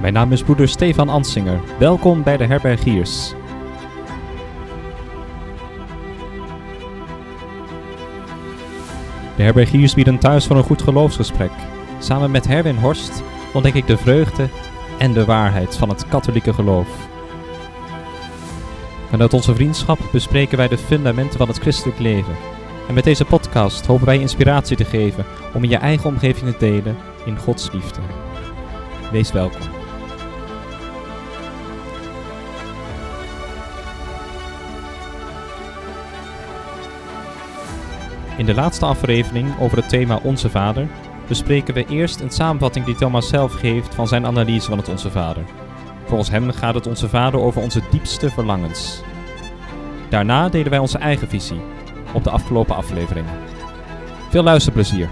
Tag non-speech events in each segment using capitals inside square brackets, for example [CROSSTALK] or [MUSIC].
Mijn naam is broeder Stefan Ansinger. Welkom bij de Herbergiers. De Herbergiers bieden thuis voor een goed geloofsgesprek. Samen met Herwin Horst ontdek ik de vreugde en de waarheid van het katholieke geloof. Vanuit onze vriendschap bespreken wij de fundamenten van het christelijk leven. En met deze podcast hopen wij inspiratie te geven om in je eigen omgeving te delen in Gods liefde. Wees welkom. In de laatste aflevering over het thema Onze Vader bespreken we eerst een samenvatting die Thomas zelf geeft van zijn analyse van het Onze Vader. Volgens hem gaat het Onze Vader over onze diepste verlangens. Daarna delen wij onze eigen visie op de afgelopen afleveringen. Veel luisterplezier.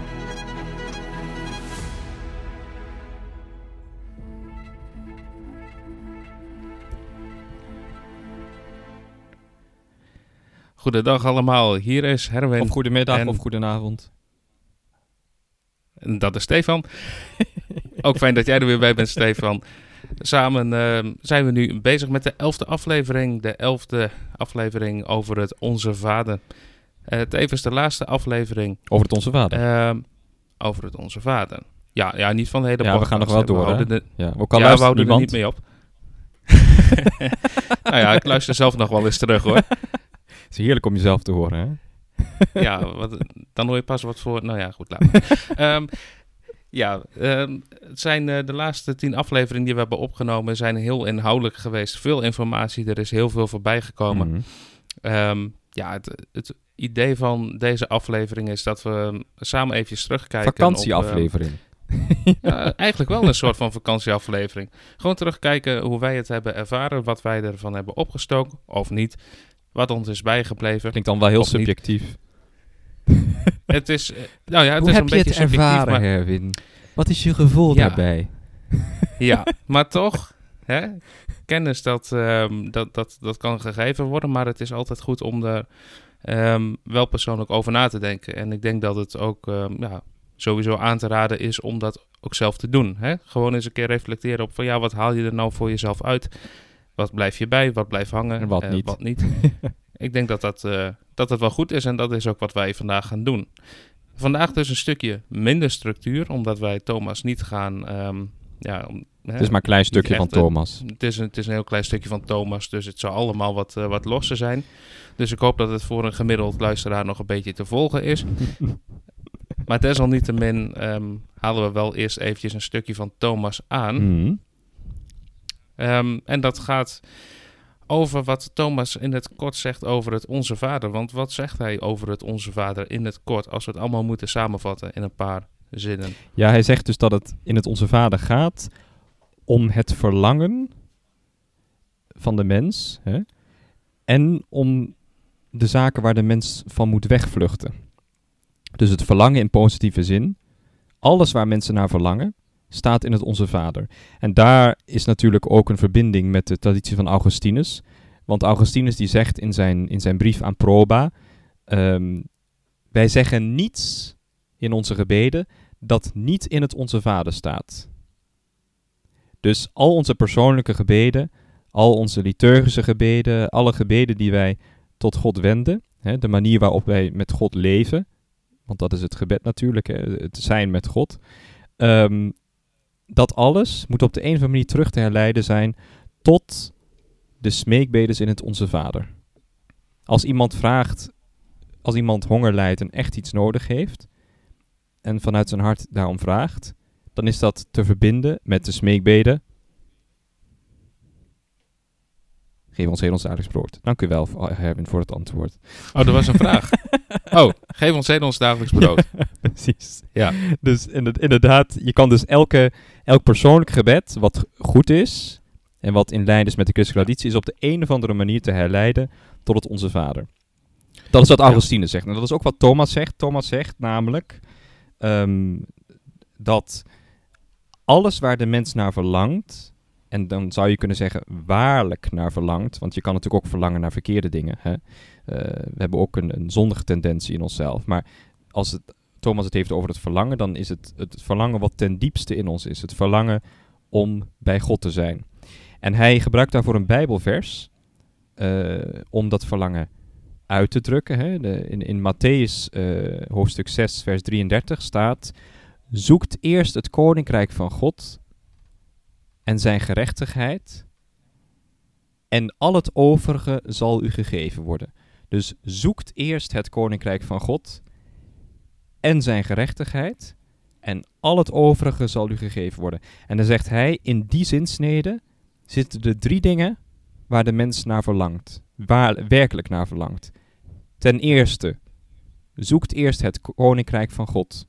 Goedendag allemaal, hier is Herwin. Of goedemiddag en- of goedenavond. En dat is Stefan. Ook fijn dat jij er weer bij bent, Stefan. Samen eh, zijn we nu bezig met de elfde aflevering. De elfde aflevering over het Onze Vader. Eh tevens de laatste aflevering Over het Onze Vader. ehm, over het Onze Vader. Ja, ja, niet van de hele Ja, we gaan nog wel. We door, hè? houden de- ja, ja, we luistert houden er niet mee op. [LAUGHS] nou ja, ik luister zelf nog wel eens terug hoor. Het is heerlijk om jezelf te horen, hè? [LAUGHS] ja, wat, dan hoor je pas wat voor. Nou ja, goed, laat maar. [LAUGHS] Ehm, ja, ehm, het zijn eh, de laatste tien afleveringen die we hebben opgenomen, zijn heel inhoudelijk geweest. Veel informatie, er is heel veel voorbij gekomen. Mhm. Ehm, ja, het, het idee van deze aflevering is dat we samen eventjes terugkijken. Vakantieaflevering. Ja, eigenlijk wel een soort van vakantieaflevering. Gewoon terugkijken hoe wij het hebben ervaren, wat wij ervan hebben opgestoken of niet. Wat ons is bijgebleven. Klinkt dan wel heel subjectief. [LAUGHS] Het is, eh, nou ja, het Hoe is heb een je beetje het subjectief, ervaren, maar- Herwin? Wat is je gevoel Ja. daarbij? [LAUGHS] Ja, maar [LAUGHS] toch, hè, kennis dat, ehm, dat, dat, dat kan gegeven worden, maar het is altijd goed om er ehm, wel persoonlijk over na te denken. En ik denk dat het ook ehm, ja, sowieso aan te raden is om dat ook zelf te doen. Hè? Gewoon eens een keer reflecteren op van ja, wat haal je er nou voor jezelf uit? Wat blijf je bij? Wat blijft hangen? En wat eh, niet. Wat niet. [LAUGHS] ik denk dat dat, eh, dat dat wel goed is en dat is ook wat wij vandaag gaan doen. Vandaag dus een stukje minder structuur, omdat wij Thomas niet gaan... ehm, ja, om, hè, Het is maar een klein stukje van echt, Thomas. het is, een, het is een heel klein stukje van Thomas, dus het zal allemaal wat, eh, wat losser zijn. Dus ik hoop dat het voor een gemiddeld luisteraar nog een beetje te volgen is. [LAUGHS] Maar desalniettemin ehm, halen we wel eerst eventjes een stukje van Thomas aan. Mhm. Ehm, en dat gaat over wat Thomas in het kort zegt over het Onze Vader. Want wat zegt hij over het Onze Vader in het kort, als we het allemaal moeten samenvatten in een paar zinnen? Ja, hij zegt dus dat het in het Onze Vader gaat om het verlangen van de mens hè, en om de zaken waar de mens van moet wegvluchten. Dus het verlangen in positieve zin, alles waar mensen naar verlangen, staat in het Onze Vader. En daar is natuurlijk ook een verbinding met de traditie van Augustinus. Want Augustinus die zegt in zijn, in zijn brief aan Proba, ehm, wij zeggen niets in onze gebeden dat niet in het Onze Vader staat. Dus al onze persoonlijke gebeden, al onze liturgische gebeden, alle gebeden die wij tot God wenden, hè, de manier waarop wij met God leven, want dat is het gebed natuurlijk, hè, het zijn met God, ehm, dat alles moet op de een of andere manier terug te herleiden zijn tot de smeekbedes in het Onze Vader. Als iemand vraagt, als iemand honger lijdt en echt iets nodig heeft, en vanuit zijn hart daarom vraagt, dan is dat te verbinden met de smeekbeden. Geef ons heel ons dagelijks brood. Dank u wel, Herwin, voor het antwoord. Oh, er was een vraag. [LAUGHS] Oh, geef ons heden ons dagelijks brood. [LAUGHS] Precies. Ja. Dus inderdaad, inderdaad, je kan dus elke, elk persoonlijk gebed, wat goed is en wat in lijn is met de christelijke traditie, is op de een of andere manier te herleiden tot het Onze Vader. Dat is wat Ja. Augustinus zegt. En dat is ook wat Thomas zegt. Thomas zegt namelijk ehm, dat alles waar de mens naar verlangt, en dan zou je kunnen zeggen waarlijk naar verlangt, want je kan natuurlijk ook verlangen naar verkeerde dingen. Hè? Eh, we hebben ook een, een zondige tendentie in onszelf. Maar als het, Thomas het heeft over het verlangen, dan is het het verlangen wat ten diepste in ons is. Het verlangen om bij God te zijn. En hij gebruikt daarvoor een Bijbelvers eh, om dat verlangen uit te drukken. Hè. De, in, in Matthäus eh, hoofdstuk 6, vers 33 staat: Zoekt eerst het koninkrijk van God en zijn gerechtigheid, en al het overige zal u gegeven worden. Dus zoekt eerst het koninkrijk van God en zijn gerechtigheid, en al het overige zal u gegeven worden. En dan zegt hij, in die zinsnede zitten de drie dingen waar de mens naar verlangt, waar werkelijk naar verlangt. Ten eerste, zoekt eerst het koninkrijk van God.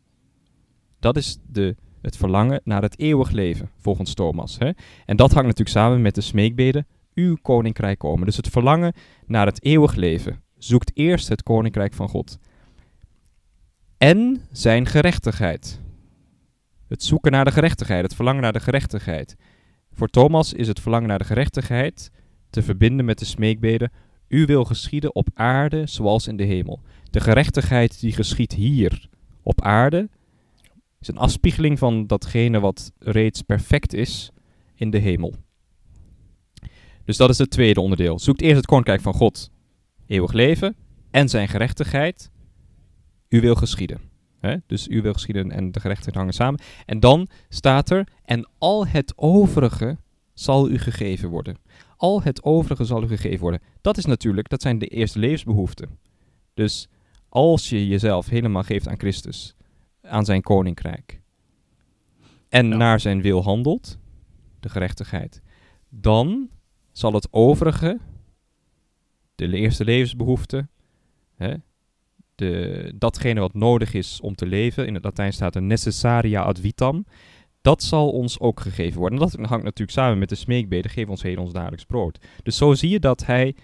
Dat is de, het verlangen naar het eeuwig leven, volgens Thomas. Hè? En dat hangt natuurlijk samen met de smeekbeden, uw koninkrijk komen. Dus het verlangen naar het eeuwig leven. Zoekt eerst het koninkrijk van God. En zijn gerechtigheid. Het zoeken naar de gerechtigheid, het verlangen naar de gerechtigheid. Voor Thomas is het verlangen naar de gerechtigheid te verbinden met de smeekbeden. U wil geschieden op aarde zoals in de hemel. De gerechtigheid die geschiet hier op aarde is een afspiegeling van datgene wat reeds perfect is in de hemel. Dus dat is het tweede onderdeel. Zoekt eerst het koninkrijk van God, eeuwig leven en zijn gerechtigheid. U wil geschieden. Hè? Dus u wil geschieden en de gerechtigheid hangen samen. En dan staat er, en al het overige zal u gegeven worden. Al het overige zal u gegeven worden. Dat is natuurlijk, dat zijn de eerste levensbehoeften. Dus als je jezelf helemaal geeft aan Christus, aan zijn koninkrijk, en Ja. naar zijn wil handelt, de gerechtigheid, dan zal het overige, de eerste levensbehoeften, hè, de, datgene wat nodig is om te leven, in het Latijn staat er necessaria ad vitam, dat zal ons ook gegeven worden. En dat hangt natuurlijk samen met de smeekbeden, geef ons heden ons dagelijks brood. Dus zo zie je dat hij,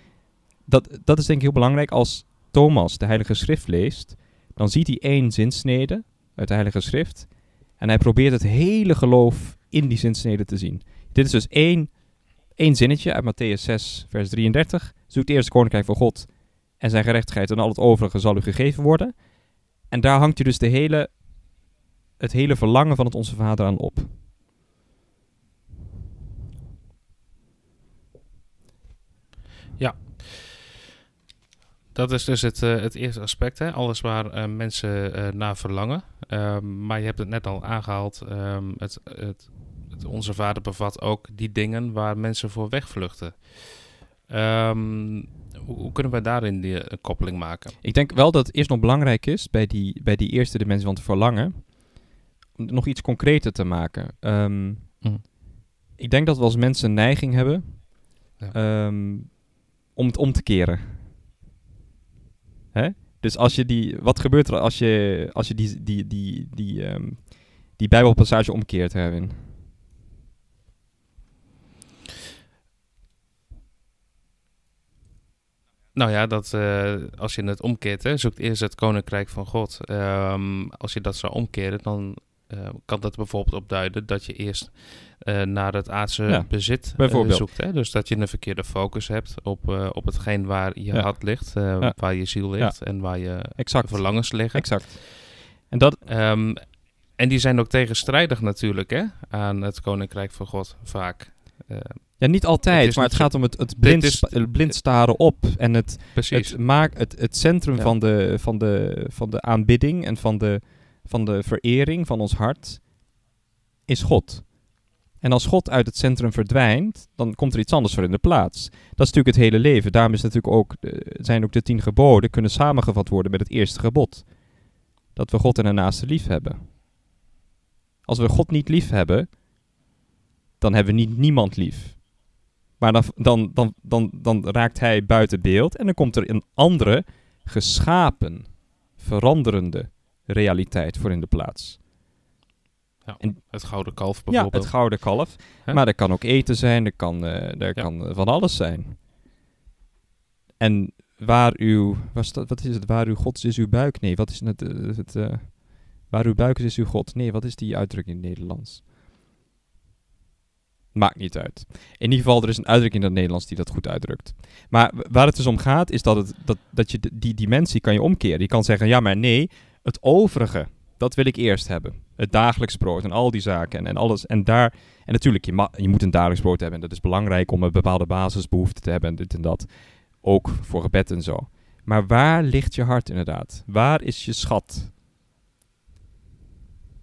dat, dat is denk ik heel belangrijk, als Thomas de Heilige Schrift leest, dan ziet hij één zinsnede uit de Heilige Schrift en hij probeert het hele geloof in die zinsnede te zien. Dit is dus één, één zinnetje uit Matthäus 6, vers 33. Zoekt eerst het koninkrijk van God en zijn gerechtigheid en al het overige zal u gegeven worden. En daar hangt je dus de hele, het hele verlangen van het Onze Vader aan op. Dat is dus het, eh, het eerste aspect, hè? alles waar eh, mensen eh, naar verlangen. Ehm, maar je hebt het net al aangehaald, ehm, het, het, het Onze Vader bevat ook die dingen waar mensen voor wegvluchten. Ehm, hoe, kunnen we daarin die koppeling maken? Ik denk wel dat het eerst nog belangrijk is bij die, bij die eerste dimensie van het verlangen, om nog iets concreter te maken. Mhm. Ik denk dat we als mensen een neiging hebben Ja. om het om te keren. Dus als je die, wat gebeurt er als je, als je die, die, die, die, ehm, die Bijbelpassage omkeert, Erwin? Nou ja, dat, eh, als je het omkeert, hè, zoekt eerst het koninkrijk van God. Ehm, als je dat zou omkeren, dan eh, kan dat bijvoorbeeld opduiden dat je eerst eh, naar het aardse Ja, bezit bijvoorbeeld. zoekt. Hè? Dus dat je een verkeerde focus hebt op, op hetgeen waar je Ja. hart ligt, Ja. waar je ziel ligt en waar je Exact. verlangens liggen. Exact. En dat, Ehm, en die zijn ook tegenstrijdig natuurlijk hè, aan het koninkrijk van God vaak. Ja, niet altijd, Het maar het gaat om het, het blind, is- staren op en het. Het, maak, het, het centrum van, de, van, de, van de aanbidding en van de, van de verering van ons hart is God. En als God uit het centrum verdwijnt, dan komt er iets anders voor in de plaats. Dat is natuurlijk het hele leven. Daarom is natuurlijk ook, de- zijn ook de tien geboden kunnen samengevat worden met het eerste gebod. Dat we God en de naaste lief hebben. Als we God niet lief hebben, dan hebben we niet niemand lief. Maar dan, dan, dan, dan, dan raakt hij buiten beeld en dan komt er een andere, geschapen, veranderende realiteit voor in de plaats. het gouden kalf Ja, bijvoorbeeld. het gouden kalf. Maar er kan ook eten zijn, er kan, eh, er Ja. kan eh, van alles zijn. En waar uw, wat is het, waar uw God is, is uw buik? Nee, wat is het, eh, het eh, waar uw buik is, is uw God? Nee, wat is die uitdrukking in het Nederlands? Maakt niet uit. In ieder geval, er is een uitdrukking in het Nederlands die dat goed uitdrukt. Maar waar het dus om gaat, is dat, het, dat, dat je die dimensie kan je omkeren. Je kan zeggen, ja, maar nee, het overige Dat wil ik eerst hebben. Het dagelijks brood en al die zaken en, en alles. En daar, en natuurlijk, je, ma- je moet een dagelijks brood hebben. En dat is belangrijk om een bepaalde basisbehoefte te hebben en dit en dat. Ook voor gebed en zo. Maar waar ligt je hart inderdaad? Waar is je schat?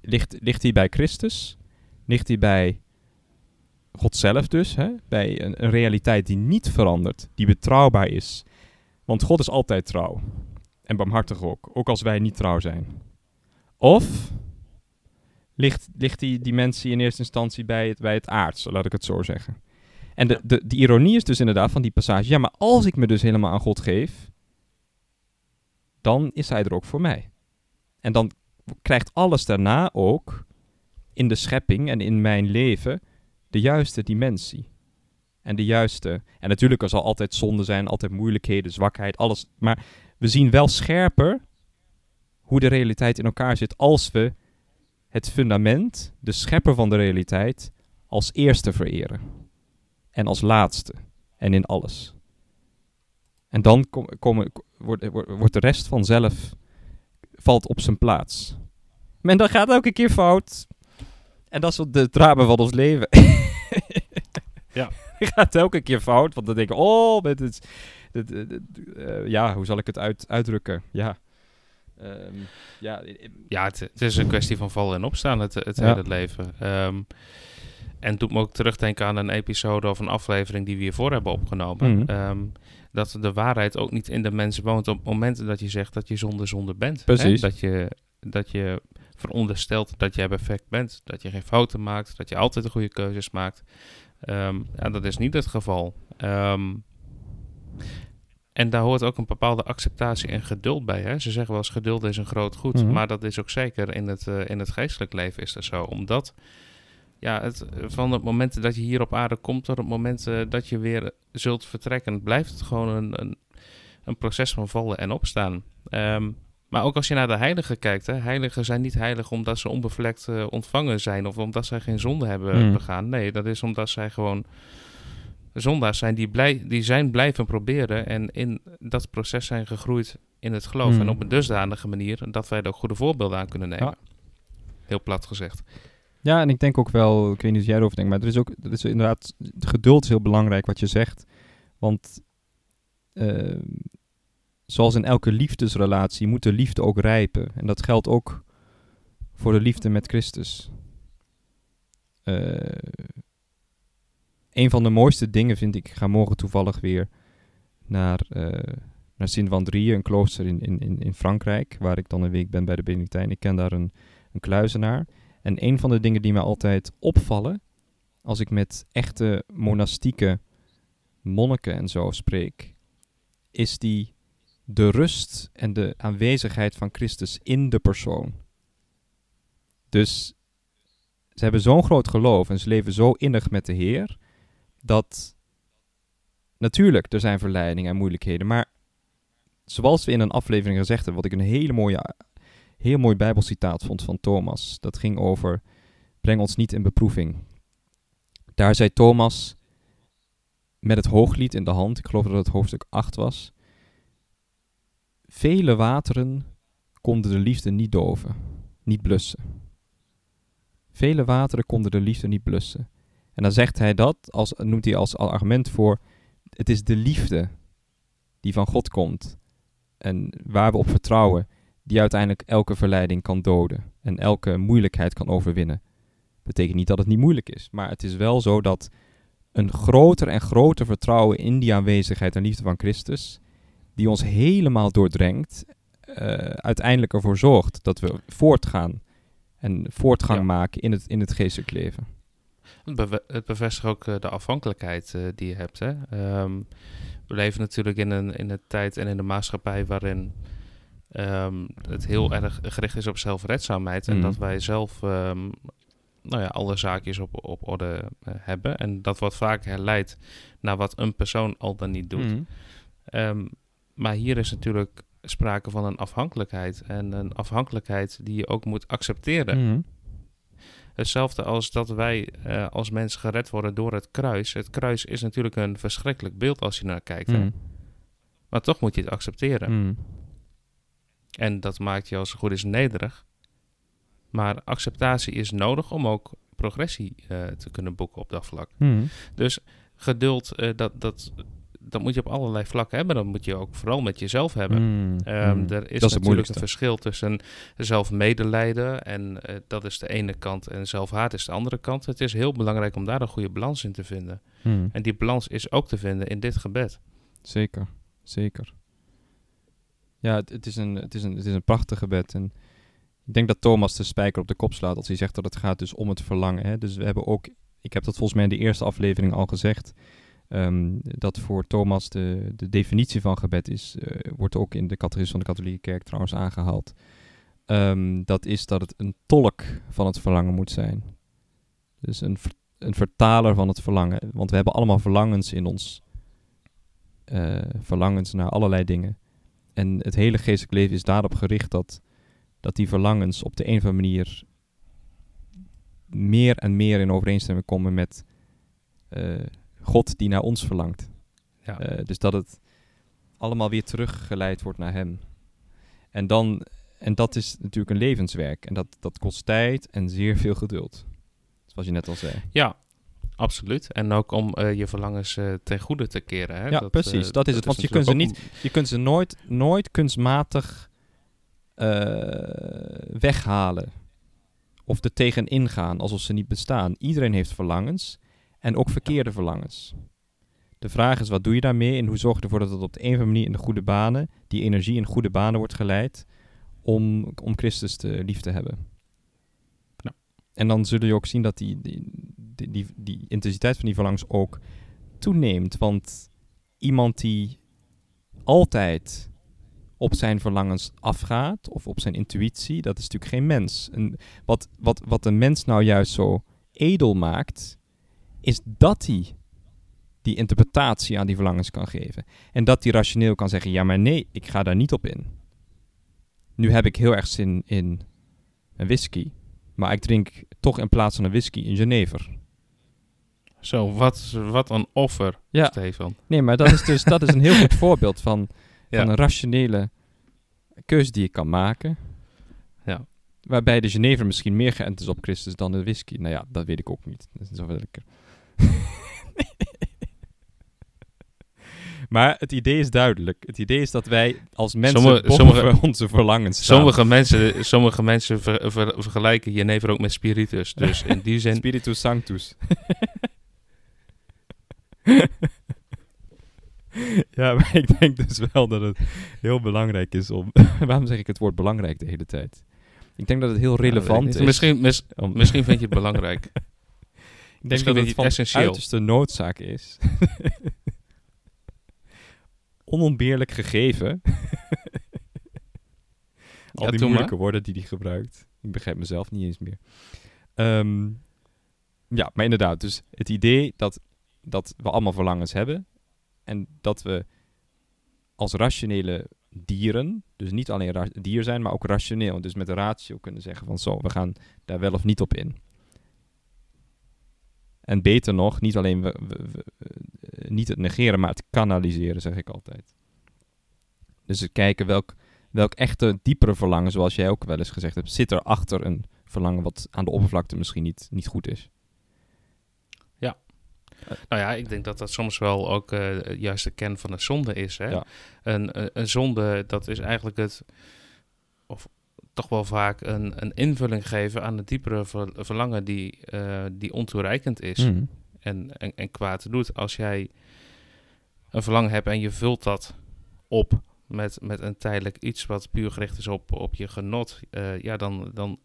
Ligt, ligt die bij Christus? Ligt die bij God zelf dus? Hè? Bij een, een realiteit die niet verandert, die betrouwbaar is. Want God is altijd trouw. En barmhartig ook, ook als wij niet trouw zijn. Of ligt, ligt die dimensie in eerste instantie bij het, bij het aardse, laat ik het zo zeggen. En de, de, de ironie is dus inderdaad van die passage, ja, maar als ik me dus helemaal aan God geef, dan is Hij er ook voor mij. En dan krijgt alles daarna ook in de schepping en in mijn leven de juiste dimensie. En de juiste. En natuurlijk er zal altijd zonde zijn, altijd moeilijkheden, zwakheid, alles. Maar we zien wel scherper hoe de realiteit in elkaar zit als we het fundament, de schepper van de realiteit, als eerste vereren. En als laatste. En in alles. En dan kom, wordt, de rest vanzelf valt op zijn plaats. Maar dat gaat elke keer fout. En dat is de drama van ons leven. Ja. [LAUGHS] Het gaat elke keer fout. Want dan denk ik, oh, met het, het- eh, ja, hoe zal ik het uit, uitdrukken? Ja. Ehm, ja, Ja, het, het is een kwestie van vallen en opstaan, het, het Ja. hele leven. Ehm, en doet me ook terugdenken aan een episode of een aflevering die we hiervoor hebben opgenomen. Mhm. Ehm, dat de waarheid ook niet in de mensen woont op momenten dat je zegt dat je zonder zonde bent. hè? Precies. Dat, je, dat je veronderstelt dat jij perfect bent, dat je geen fouten maakt, dat je altijd de goede keuzes maakt. Ehm, ja, dat is niet het geval. Ehm, en daar hoort ook een bepaalde acceptatie en geduld bij. Hè? Ze zeggen wel eens geduld is een groot goed. Mhm. Maar dat is ook zeker in het, eh, in het geestelijk leven is dat zo. Omdat ja, het, van het moment dat je hier op aarde komt tot het moment eh, dat je weer zult vertrekken, blijft het gewoon een, een, een proces van vallen en opstaan. Ehm, maar ook als je naar de heiligen kijkt, hè, heiligen zijn niet heilig omdat ze onbevlekt eh, ontvangen zijn of omdat zij geen zonde hebben Mm. begaan. Nee, dat is omdat zij gewoon zondaars zijn die, blij, die zijn blijven proberen en in dat proces zijn gegroeid in het geloof. Mm. En op een dusdanige manier dat wij er ook goede voorbeelden aan kunnen nemen. Ja. Heel plat gezegd. Ja, en ik denk ook wel, ik weet niet of jij erover denkt, maar er is ook, er is inderdaad, de geduld is heel belangrijk wat je zegt. Want ehm, zoals in elke liefdesrelatie moet de liefde ook rijpen. En dat geldt ook voor de liefde met Christus. Eh, een van de mooiste dingen vind ik, ik ga morgen toevallig weer naar, eh naar Sint-Wandrieën, een klooster in, in, in, in Frankrijk, waar ik dan een week ben bij de Benedictijn. Ik ken daar een, een kluizenaar. En een van de dingen die mij altijd opvallen, als ik met echte monastieke monniken en zo spreek, is die de rust en de aanwezigheid van Christus in de persoon. Dus ze hebben zo'n groot geloof en ze leven zo innig met de Heer, dat natuurlijk er zijn verleidingen en moeilijkheden, maar zoals we in een aflevering gezegd hebben, wat ik een hele mooie heel mooi bijbelcitaat vond van Thomas. Dat ging over, breng ons niet in beproeving. Daar zei Thomas, met het hooglied in de hand, ik geloof dat het hoofdstuk 8 was, vele wateren konden de liefde niet doven, niet blussen. Vele wateren konden de liefde niet blussen. En dan zegt hij dat, als, noemt hij als argument voor, het is de liefde die van God komt en waar we op vertrouwen, die uiteindelijk elke verleiding kan doden en elke moeilijkheid kan overwinnen. Betekent niet dat het niet moeilijk is, maar het is wel zo dat een groter en groter vertrouwen in die aanwezigheid en liefde van Christus, die ons helemaal doordrenkt, eh, uiteindelijk ervoor zorgt dat we voortgaan en voortgang Ja. maken in het, in het geestelijk leven. Het, bevestigt ook eh, de afhankelijkheid eh, die je hebt. Hè? Ehm, we leven natuurlijk in een, in een tijd en in een maatschappij waarin ehm, het heel erg gericht is op zelfredzaamheid. En Mhm. dat wij zelf ehm, nou ja, alle zaakjes op, op orde eh, hebben. En dat wordt vaak herleid naar wat een persoon al dan niet doet. Mhm. Maar hier is natuurlijk sprake van een afhankelijkheid. En een afhankelijkheid die je ook moet accepteren. Mhm. Hetzelfde als dat wij eh, als mens gered worden door het kruis. Het kruis is natuurlijk een verschrikkelijk beeld als je naar kijkt. hè. Mhm. Maar toch moet je het accepteren. Mhm. En dat maakt je als het goed is nederig. Maar acceptatie is nodig om ook progressie eh, te kunnen boeken op dat vlak. Mhm. Dus geduld, eh, dat, dat, dat moet je op allerlei vlakken hebben. Dat moet je ook vooral met jezelf hebben. Mhm. Ehm, Mhm. Er is, natuurlijk een verschil tussen zelfmedelijden en eh, dat is de ene kant en zelfhaat is de andere kant. Het is heel belangrijk om daar een goede balans in te vinden. Mhm. En die balans is ook te vinden in dit gebed. Zeker, zeker. Ja, het, het, is een, het, is een, het is een prachtig gebed. En ik denk dat Thomas de spijker op de kop slaat als hij zegt dat het gaat dus om het verlangen. Hè? Dus we hebben ook, ik heb dat volgens mij in de eerste aflevering al gezegd, ehm, dat voor Thomas de, de definitie van gebed is, eh, wordt ook in de catechisme van de katholieke kerk trouwens aangehaald. Ehm, dat is dat het een tolk van het verlangen moet zijn. Dus een, een vertaler van het verlangen. Want we hebben allemaal verlangens in ons eh, verlangens naar allerlei dingen. En het hele geestelijk leven is daarop gericht dat, dat die verlangens op de een of andere manier meer en meer in overeenstemming komen met eh, God die naar ons verlangt. Ja. Eh, dus dat het allemaal weer teruggeleid wordt naar Hem. En, dan, en dat is natuurlijk een levenswerk. En dat, dat kost tijd en zeer veel geduld. Zoals je net al zei. Ja, absoluut. En ook om eh, je verlangens eh, ten goede te keren. Hè? Ja, precies. Dat is het. Want je kunt ze ook Je kunt ze nooit, nooit kunstmatig weghalen. Of er tegenin gaan alsof ze niet bestaan. Iedereen heeft verlangens. En ook verkeerde verlangens. De vraag is, wat doe je daarmee? En hoe zorg je ervoor dat het op de een of andere manier in de goede banen, die energie in goede banen wordt geleid, om, om Christus te lief te hebben. Ja. En dan zul je ook zien dat die, die, die, die, die intensiteit van die verlangens ook toeneemt. Want iemand die altijd op zijn verlangens afgaat, of op zijn intuïtie, dat is natuurlijk geen mens. En wat, wat, wat een mens nou juist zo edel maakt, is dat hij die interpretatie aan die verlangens kan geven. En dat hij rationeel kan zeggen, ja maar nee, ik ga daar niet op in. Nu heb ik heel erg zin in een whisky, maar ik drink toch in plaats van een whisky een Genever. Zo, wat, wat een offer, Ja. Stefan. Nee, maar dat is dus dat is een heel goed [LAUGHS] voorbeeld van, Ja. van een rationele keuze die je kan maken. Ja. Waarbij de Genever misschien meer geënt is op Christus dan de whisky. Nou ja, dat weet ik ook niet. Dat is wel lekker. [LAUGHS] maar het idee is duidelijk. Het idee is dat wij als mensen Sommige- sommige- [LAUGHS] onze verlangens staan. Sommige mensen, sommige mensen ver- ver- vergelijken jenever ook met spiritus. Dus in die zin... Spiritus Sanctus. [LAUGHS] ja, maar ik denk dus wel dat het heel belangrijk is om... Waarom zeg ik het woord belangrijk de hele tijd? Ik denk dat het heel relevant Ja, is. Misschien, mis- om- misschien vind je het belangrijk. Ik denk dat het van essentieel. uiterste noodzaak is. [LAUGHS] Onontbeerlijk gegeven. [LAUGHS] Al Ja, die moeilijke woorden die hij gebruikt. Ik begrijp mezelf niet eens meer. Ehm, ja, maar inderdaad. Dus het idee dat, dat we allemaal verlangens hebben. En dat we als rationele dieren, dus niet alleen dier zijn, maar ook rationeel. Dus met de ratio kunnen zeggen van zo, we gaan daar wel of niet op in. En beter nog, niet alleen we, we- we- eh, niet het negeren, maar het kanaliseren, zeg ik altijd. Dus het kijken welk, welk echte diepere verlangen, zoals jij ook wel eens gezegd hebt, zit er achter een verlangen wat aan de oppervlakte misschien niet, niet goed is. Nou ja, ik denk dat dat soms wel ook eh, juist de kern van een zonde is. Hè? Ja. Een, een, een zonde, dat is eigenlijk het, of toch wel vaak een, een invulling geven aan het diepere ver- verlangen die, eh, die ontoereikend is Mhm. en, en, en kwaad doet. Als jij een verlangen hebt en je vult dat op met, met een tijdelijk iets wat puur gericht is op, op je genot, eh, ja, dan, dan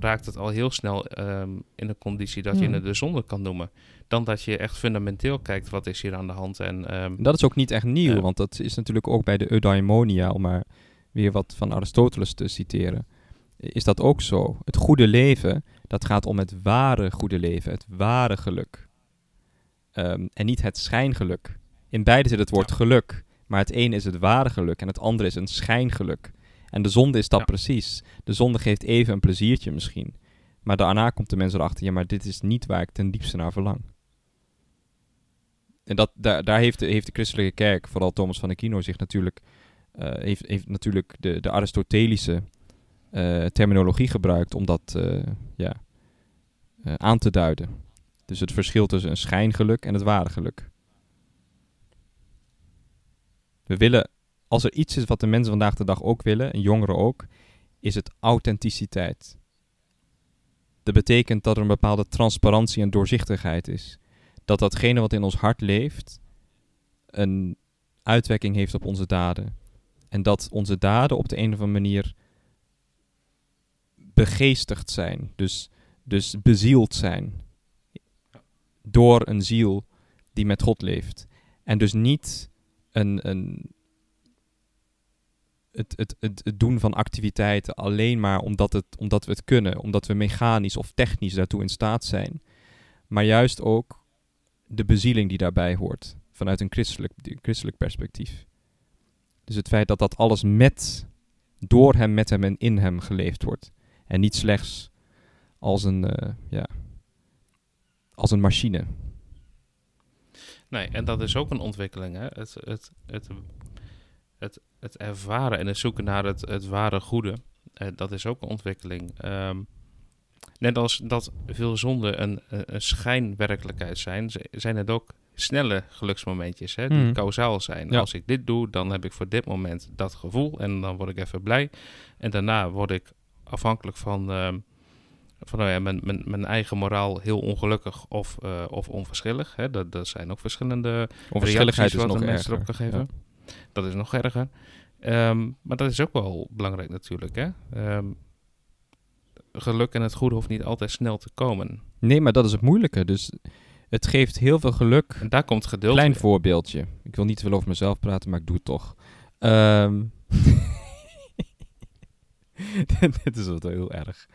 raakt het al heel snel ehm, in een conditie dat je het de zonde kan noemen. Dan dat je echt fundamenteel kijkt, wat is hier aan de hand? En ehm, Dat is ook niet echt nieuw, want dat is natuurlijk ook bij de eudaimonia, om maar weer wat van Aristoteles te citeren, is dat ook zo. Het goede leven, dat gaat om het ware goede leven, het ware geluk. Ehm, en niet het schijngeluk. In beide zit het woord Ja. geluk, maar het ene is het ware geluk en het andere is een schijngeluk. En de zonde is dat Ja. precies. De zonde geeft even een pleziertje misschien. Maar daarna komt de mens erachter, ja, maar dit is niet waar ik ten diepste naar verlang. En dat, daar, daar heeft, de, heeft de christelijke kerk, vooral Thomas van Aquino, zich natuurlijk, heeft, heeft natuurlijk de, de Aristotelische eh, terminologie gebruikt om dat eh, ja, eh, aan te duiden. Dus het verschil tussen een schijngeluk en het ware geluk. We willen, als er iets is wat de mensen vandaag de dag ook willen, en jongeren ook, is het authenticiteit. Dat betekent dat er een bepaalde transparantie en doorzichtigheid is. Dat datgene wat in ons hart leeft, een uitwerking heeft op onze daden. En dat onze daden op de een of andere manier begeestigd zijn. Dus, dus bezield zijn. Door een ziel die met God leeft. En dus niet een, een, het, het, het, het doen van activiteiten alleen maar omdat, het, omdat we het kunnen. Omdat we mechanisch of technisch daartoe in staat zijn. Maar juist ook de bezieling die daarbij hoort. Vanuit een christelijk, christelijk perspectief. Dus het feit dat dat alles met, door hem, met hem en in hem geleefd wordt. En niet slechts als een, eh, ja, als een machine. Nee, en dat is ook een ontwikkeling. Hè? Het, het, het, het, het ervaren en het zoeken naar het, het ware goede, eh, dat is ook een ontwikkeling. Ehm, net als dat veel zonden een, een, schijnwerkelijkheid zijn, zijn het ook snelle geluksmomentjes hè, die Mhm. kausaal zijn. Ja. Als ik dit doe, dan heb ik voor dit moment dat gevoel en dan word ik even blij. En daarna word ik afhankelijk van, ehm, van nou ja, mijn, mijn, mijn eigen moraal heel ongelukkig of, eh, of onverschillig. Hè. Dat, dat zijn ook verschillende Onverschilligheid wat nog de mensen erop kan geven. Dat is nog erger. Ehm, maar dat is ook wel belangrijk natuurlijk. Hè? Ehm, geluk en het goede hoeft niet altijd snel te komen. Nee, maar dat is het moeilijke. Dus het geeft heel veel geluk. En daar komt geduld Klein in. voorbeeldje. Ik wil niet te veel over mezelf praten, maar ik doe het toch. Ehm [LAUGHS] Dit is wat heel erg.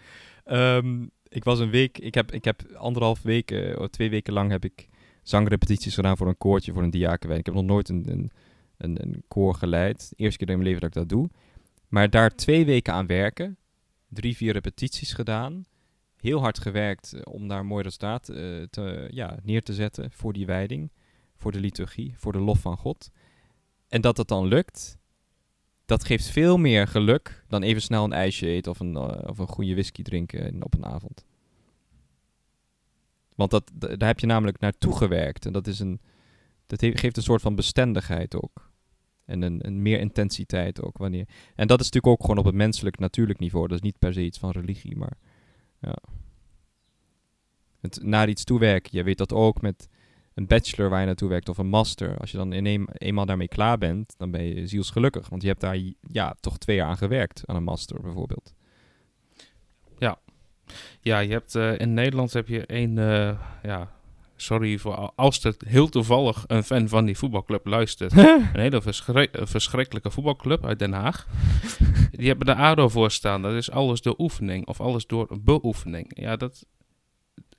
Ehm, ik was een week, ik heb, ik heb anderhalf weken, of twee weken lang heb ik zangrepetities gedaan voor een koortje, voor een diakenwijn. Ik heb nog nooit een, een, een, een koor geleid. De eerste keer in mijn leven dat ik dat doe. Maar daar twee weken aan werken, drie, vier repetities gedaan. Heel hard gewerkt eh, om daar een mooi resultaat eh, te, ja, neer te zetten voor die wijding, voor de liturgie, voor de lof van God. En dat het dan lukt, dat geeft veel meer geluk dan even snel een ijsje eten of een, eh, of een goede whisky drinken in- op een avond. Want dat, daar heb je namelijk naartoe gewerkt. En dat, is een, dat geeft een soort van bestendigheid ook. En een, een meer intensiteit ook. Wanneer, en dat is natuurlijk ook gewoon op het menselijk, natuurlijk niveau. Dat is niet per se iets van religie, maar ja. Het naar iets toewerken. Je weet dat ook met een bachelor waar je naartoe werkt of een master. Als je dan in een, eenmaal daarmee klaar bent, dan ben je zielsgelukkig. Want je hebt daar ja, toch twee jaar aan gewerkt, aan een master bijvoorbeeld. Ja, je hebt, eh, in Nederland heb je één... eh, ja, sorry voor al- als er heel toevallig een fan van die voetbalclub luistert. [LAUGHS] een hele verschrik- verschrikkelijke voetbalclub uit Den Haag. Die hebben de ADO voor staan. Dat is alles door oefening of alles door beoefening. Ja, dat...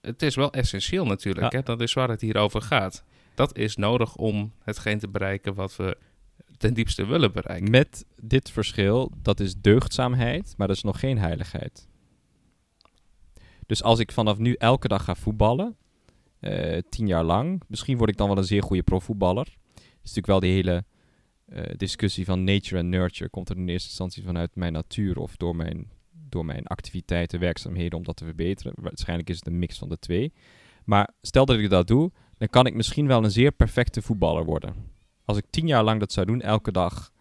Het is wel essentieel natuurlijk. Ja. Hè? Dat is waar het hier over gaat. Dat is nodig om hetgeen te bereiken wat we ten diepste willen bereiken. Met dit verschil, dat is deugdzaamheid, maar dat is nog geen heiligheid. Dus als ik vanaf nu elke dag ga voetballen, eh, tien jaar lang, misschien word ik dan wel een zeer goede profvoetballer. is natuurlijk wel die hele eh, discussie van nature en nurture. Komt er in eerste instantie vanuit mijn natuur of door mijn, door mijn activiteiten, werkzaamheden om dat te verbeteren? Waarschijnlijk is het een mix van de twee. Maar stel dat ik dat doe, dan kan ik misschien wel een zeer perfecte voetballer worden. Als ik tien jaar lang dat zou doen, elke dag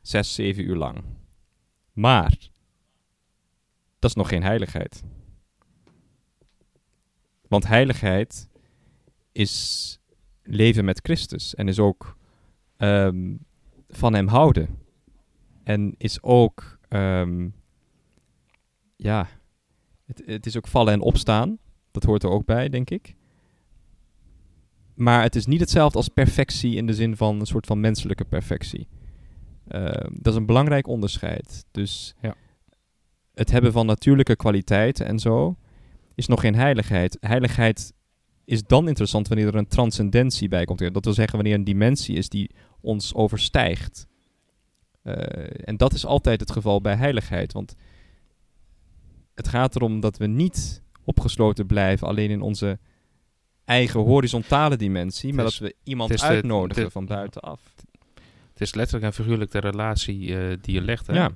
zes, zeven uur lang. Maar dat is nog geen heiligheid. Want heiligheid is leven met Christus en is ook ehm, van Hem houden. En is ook, ehm, ja, het, het is ook vallen en opstaan. Dat hoort er ook bij, denk ik. Maar het is niet hetzelfde als perfectie in de zin van een soort van menselijke perfectie. Ehm, dat is een belangrijk onderscheid. Dus Ja. het hebben van natuurlijke kwaliteiten en zo is nog geen heiligheid. Heiligheid is dan interessant wanneer er een transcendentie bij komt. Dat wil zeggen wanneer een dimensie is die ons overstijgt. Eh, en dat is altijd het geval bij heiligheid. Want het gaat erom dat we niet opgesloten blijven alleen in onze eigen horizontale dimensie, maar dat we iemand de- uitnodigen de- van buitenaf. Het is letterlijk en figuurlijk de relatie eh, die je legt. Hè? Ja.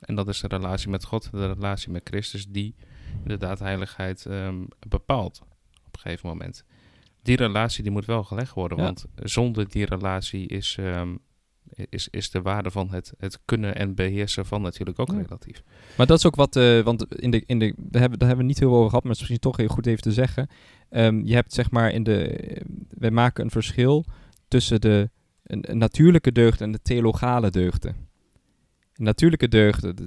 En dat is de relatie met God, de relatie met Christus, die inderdaad heiligheid ehm, bepaalt op een gegeven moment. Die relatie die moet wel gelegd worden, Ja. want zonder die relatie is, ehm, is, is de waarde van het, het kunnen en beheersen van natuurlijk ook Ja. relatief. Maar dat is ook wat, eh, want in de, in de, daar, hebben, daar hebben we niet heel veel over gehad, maar het is misschien toch heel goed even te zeggen. Ehm, je hebt zeg maar in de, eh, wij maken een verschil tussen de een, een natuurlijke deugden en de theologale deugden. Natuurlijke deugden, eh,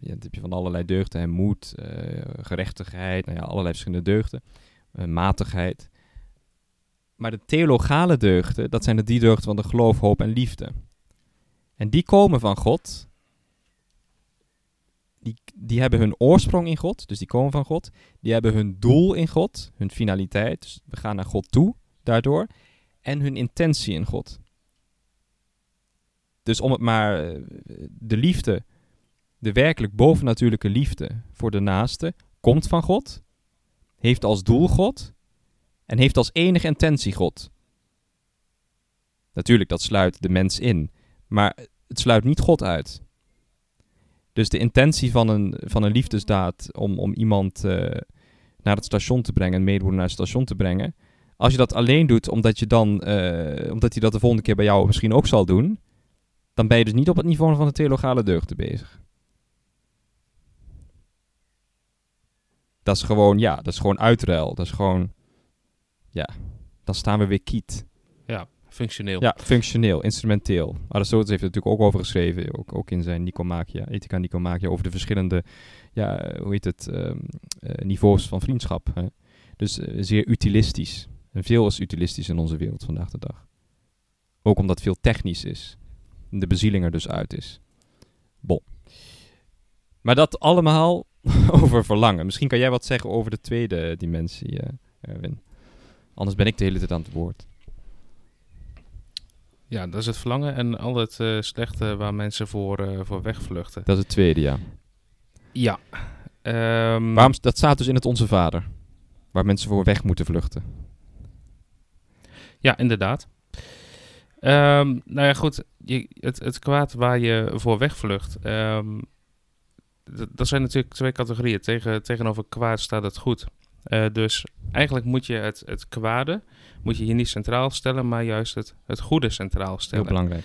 ja, dat heb je van allerlei deugden, hè, moed, eh, gerechtigheid, nou ja, allerlei verschillende deugden, eh, matigheid. Maar de theologale deugden, dat zijn de die deugden van de geloof, hoop en liefde. En die komen van God, die, die hebben hun oorsprong in God, dus die komen van God. Die hebben hun doel in God, hun finaliteit, dus we gaan naar God toe daardoor. En hun intentie in God. Dus om het maar, eh, de liefde, de werkelijk bovennatuurlijke liefde voor de naaste, komt van God, heeft als doel God en heeft als enige intentie God. Natuurlijk, dat sluit de mens in, maar het sluit niet God uit. Dus de intentie van een, van een liefdesdaad om, om iemand eh, naar het station te brengen, een medewoner naar het station te brengen. Als je dat alleen doet omdat, je dan, eh, omdat hij dat de volgende keer bij jou misschien ook zal doen, dan ben je dus niet op het niveau van de theologale deugden bezig. Dat is gewoon, ja, dat is gewoon uitruil. Dat is gewoon, ja, dan staan we weer kiet. Ja, functioneel. Ja, functioneel, instrumenteel. Aristoteles heeft er natuurlijk ook over geschreven, ook, ook in zijn Nicomacheia, Ethica Nicomacheia, over de verschillende, ja, hoe heet het, ehm, eh, niveaus van vriendschap. Hè? Dus eh, zeer utilistisch. En veel is utilistisch in onze wereld vandaag de dag. Ook omdat veel technisch is. De bezieling er dus uit is. Bon. Maar dat allemaal [LAUGHS] over verlangen. Misschien kan jij wat zeggen over de tweede dimensie, eh, Erwin. Anders ben ik de hele tijd aan het woord. Ja, dat is het verlangen en al het eh, slechte waar mensen voor, eh, voor wegvluchten. Dat is het tweede, ja. Ja. Ehm, Waarom, dat staat dus in het Onze Vader. Waar mensen voor weg moeten vluchten. Ja, inderdaad. Ehm, nou ja, goed. Je, het, het kwaad waar je voor wegvlucht. ehm dat zijn natuurlijk twee categorieën. Tegen, tegenover kwaad staat het goed. Eh, dus eigenlijk moet je het, het kwade moet je hier niet centraal stellen, maar juist het, het goede centraal Heel stellen. belangrijk.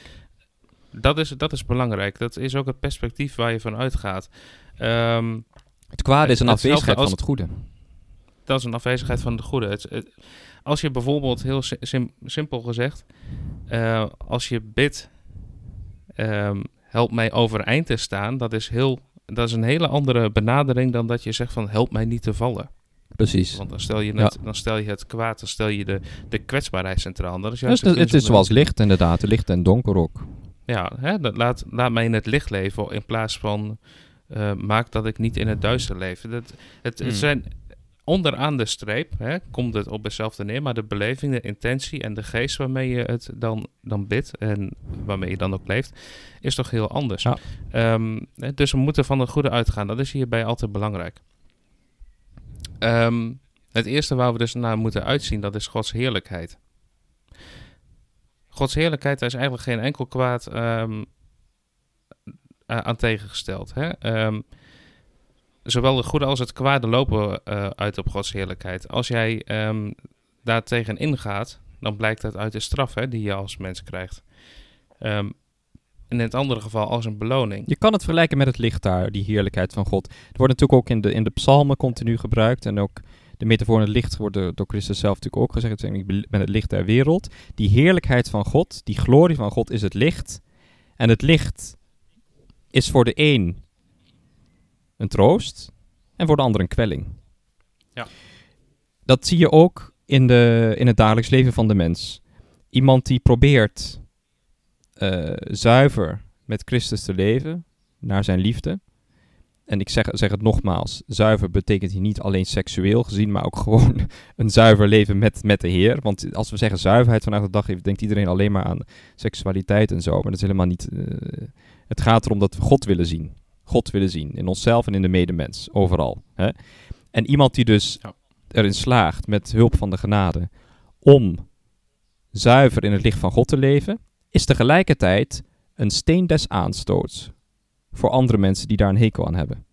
Dat is, dat is belangrijk. Dat is ook het perspectief waar je van uitgaat. Ehm, Het kwade is een afwezigheid als- van het goede. dat is een afwezigheid van het goede. Het, het- als je bijvoorbeeld, heel si- sim- simpel gezegd, eh, als je bidt, ehm, help mij overeind te staan, dat is, heel, dat is een hele andere benadering dan dat je zegt van help mij niet te vallen. Precies. Want dan stel je Ja. het, dan stel je het kwaad, dan stel je de, de kwetsbaarheid centraal. En Dat is Dus juist het, de het is zoals licht inderdaad. Licht en donker ook. Ja, hè, dat laat, laat mij in het licht leven in plaats van eh, maak dat ik niet in het duister leef. Dat, het, Hmm. het zijn onderaan de streep, hè, komt het op hetzelfde neer, maar de beleving, de intentie en de geest waarmee je het dan, dan bidt en waarmee je dan ook leeft, is toch heel anders. Ja. Ehm, dus we moeten van het goede uitgaan. Dat is hierbij altijd belangrijk. Ehm, het eerste waar we dus naar moeten uitzien, dat is Gods heerlijkheid. Gods heerlijkheid daar is eigenlijk geen enkel kwaad ehm, aan tegengesteld. Hè? Zowel het goede als het kwade lopen eh, uit op Gods heerlijkheid. Als jij ehm daar tegen ingaat, dan blijkt dat uit de straf hè, die je als mens krijgt. Ehm, in het andere geval als een beloning. Je kan het vergelijken met het licht daar, die heerlijkheid van God. Het wordt natuurlijk ook in de, in de psalmen continu gebruikt. En ook de metafoor het licht wordt door, Christus zelf natuurlijk ook gezegd. Ik het licht der wereld. Die heerlijkheid van God, die glorie van God is het licht. En het licht is voor de een een troost en voor de ander een kwelling. Ja. Dat zie je ook in, de, in het dagelijks leven van de mens. Iemand die probeert eh, zuiver met Christus te leven, naar zijn liefde. En ik zeg, zeg het nogmaals, zuiver betekent hier niet alleen seksueel gezien, maar ook [LAUGHS] gewoon een zuiver leven met, met de Heer. Want als we zeggen zuiverheid vandaag de dag, denkt iedereen alleen maar aan seksualiteit en zo. Maar dat is helemaal niet... eh, het gaat erom dat we God willen zien. God willen zien, in onszelf en in de medemens, overal. Hè? En iemand die dus Ja. erin slaagt, met hulp van de genade, om zuiver in het licht van God te leven, is tegelijkertijd een steen des aanstoots voor andere mensen die daar een hekel aan hebben.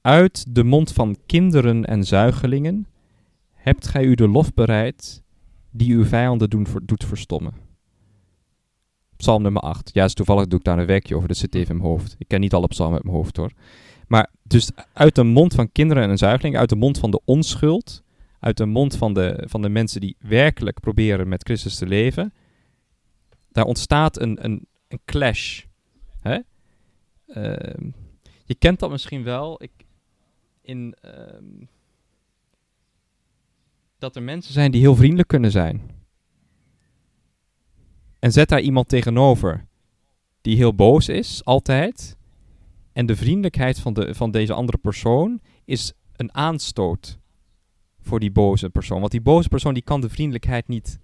Uit de mond van kinderen en zuigelingen hebt gij u de lof bereid die uw vijanden doen, doet verstommen. Psalm nummer 8. Ja, dus toevallig doe ik daar een werkje over, dat zit even in mijn hoofd. Ik ken niet alle psalmen uit mijn hoofd hoor. Maar dus uit de mond van kinderen en zuigelingen, uit de mond van de onschuld, uit de mond van de, van de mensen die werkelijk proberen met Christus te leven, daar ontstaat een, een, een clash. Hè? Ehm, je kent dat misschien wel. Ik, in, ehm, dat er mensen zijn die heel vriendelijk kunnen zijn. En zet daar iemand tegenover die heel boos is, altijd. En de vriendelijkheid van, de, van deze andere persoon is een aanstoot voor die boze persoon. Want die boze persoon die kan de vriendelijkheid niet,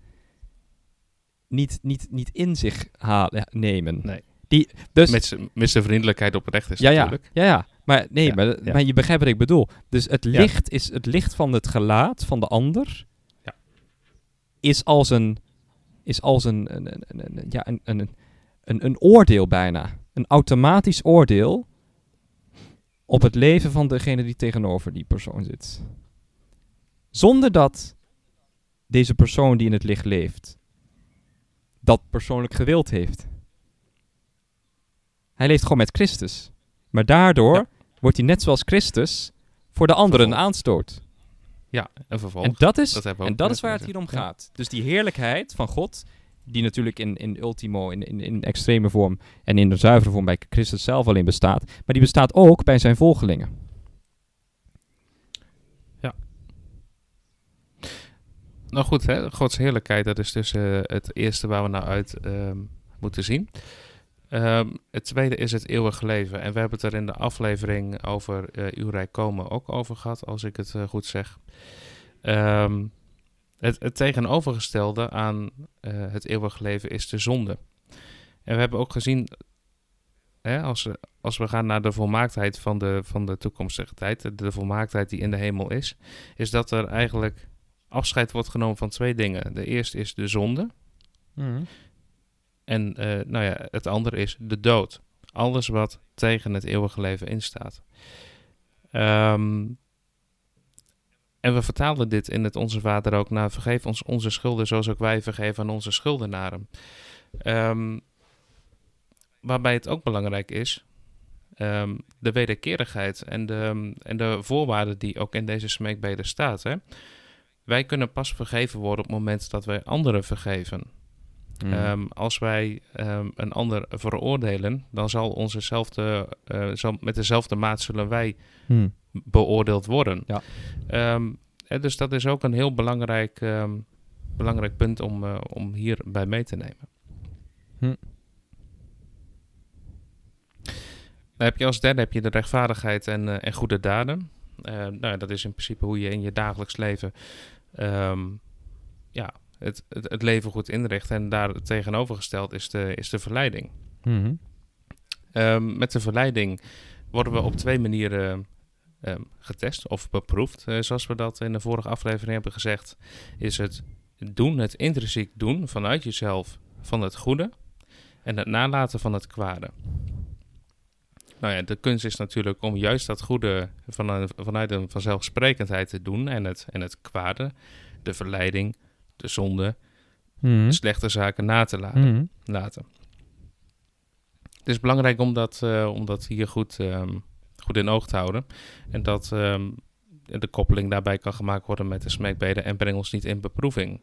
niet, niet, niet in zich halen, nemen. Nee. Die, dus, Met zijn vriendelijkheid oprecht is ja, ja, natuurlijk. ja, ja. Maar nee, Ja, maar, ja. maar je begrijpt wat ik bedoel. Dus het Ja. licht is het licht van het gelaat van de ander. Ja. Is als een is als een, een, een, ja, een, een, een, een oordeel bijna. Een automatisch oordeel op het leven van degene die tegenover die persoon zit. Zonder dat deze persoon die in het licht leeft, dat persoonlijk gewild heeft. Hij leeft gewoon met Christus. Maar daardoor Ja. wordt hij net zoals Christus voor de anderen een aanstoot. Ja, een vervolg. En dat is, Dat en dat is waar het hier om Ja. gaat. Dus die heerlijkheid van God, die natuurlijk in, in ultimo, in, in, in extreme vorm en in de zuivere vorm bij Christus zelf alleen bestaat, maar die bestaat ook bij zijn volgelingen. Nou goed, hè, Gods heerlijkheid, dat is dus eh, het eerste waar we naar uit ehm, moeten zien. Ehm, het tweede is het eeuwige leven. En we hebben het er in de aflevering over eh, uw rijk komen ook over gehad, als ik het eh, goed zeg. Ehm, het, het tegenovergestelde aan eh, het eeuwige leven is de zonde. En we hebben ook gezien, hè, als, we, als we gaan naar de volmaaktheid van de, van de toekomstige tijd, de, volmaaktheid die in de hemel is, is dat er eigenlijk afscheid wordt genomen van twee dingen. De eerste is de zonde. En eh, nou ja, het andere is de dood. Alles wat tegen het eeuwige leven instaat. Ehm, en we vertalen dit in het Onze Vader ook naar vergeef ons onze schulden zoals ook wij vergeven aan onze schuldenaren. Ehm, waarbij het ook belangrijk is, ehm, de wederkerigheid en de, en de voorwaarden die ook in deze smeekbeden staat. Hè? Wij kunnen pas vergeven worden op het moment dat wij anderen vergeven. Mm. Ehm, als wij ehm, een ander veroordelen, dan zal onzezelfde, eh, zal, met dezelfde maat zullen wij Hmm. beoordeeld worden. Ja. Ehm, dus dat is ook een heel belangrijk, belangrijk punt om, eh, om hierbij mee te nemen. Hm. Dan heb je als derde heb je de rechtvaardigheid en, eh, en goede daden. Nou, dat is in principe hoe je in je dagelijks leven ja, het, het, het leven goed inricht. En daar tegenovergesteld is de, is de verleiding. Mhm. Ehm, met de verleiding worden we op twee manieren ehm, getest of beproefd. Eh, zoals we dat in de vorige aflevering hebben gezegd, is het doen, het intrinsiek doen vanuit jezelf van het goede en het nalaten van het kwade. Nou ja, de kunst is natuurlijk om juist dat goede van een- vanuit een vanzelfsprekendheid te doen en het, en het kwade, de verleiding, de zonde, Mhm. de slechte zaken na te laten Mhm. laten. Het is belangrijk om dat, eh, om dat hier goed, ehm, goed in oog te houden. En dat ehm, de koppeling daarbij kan gemaakt worden met de smeekbeden en breng ons niet in beproeving.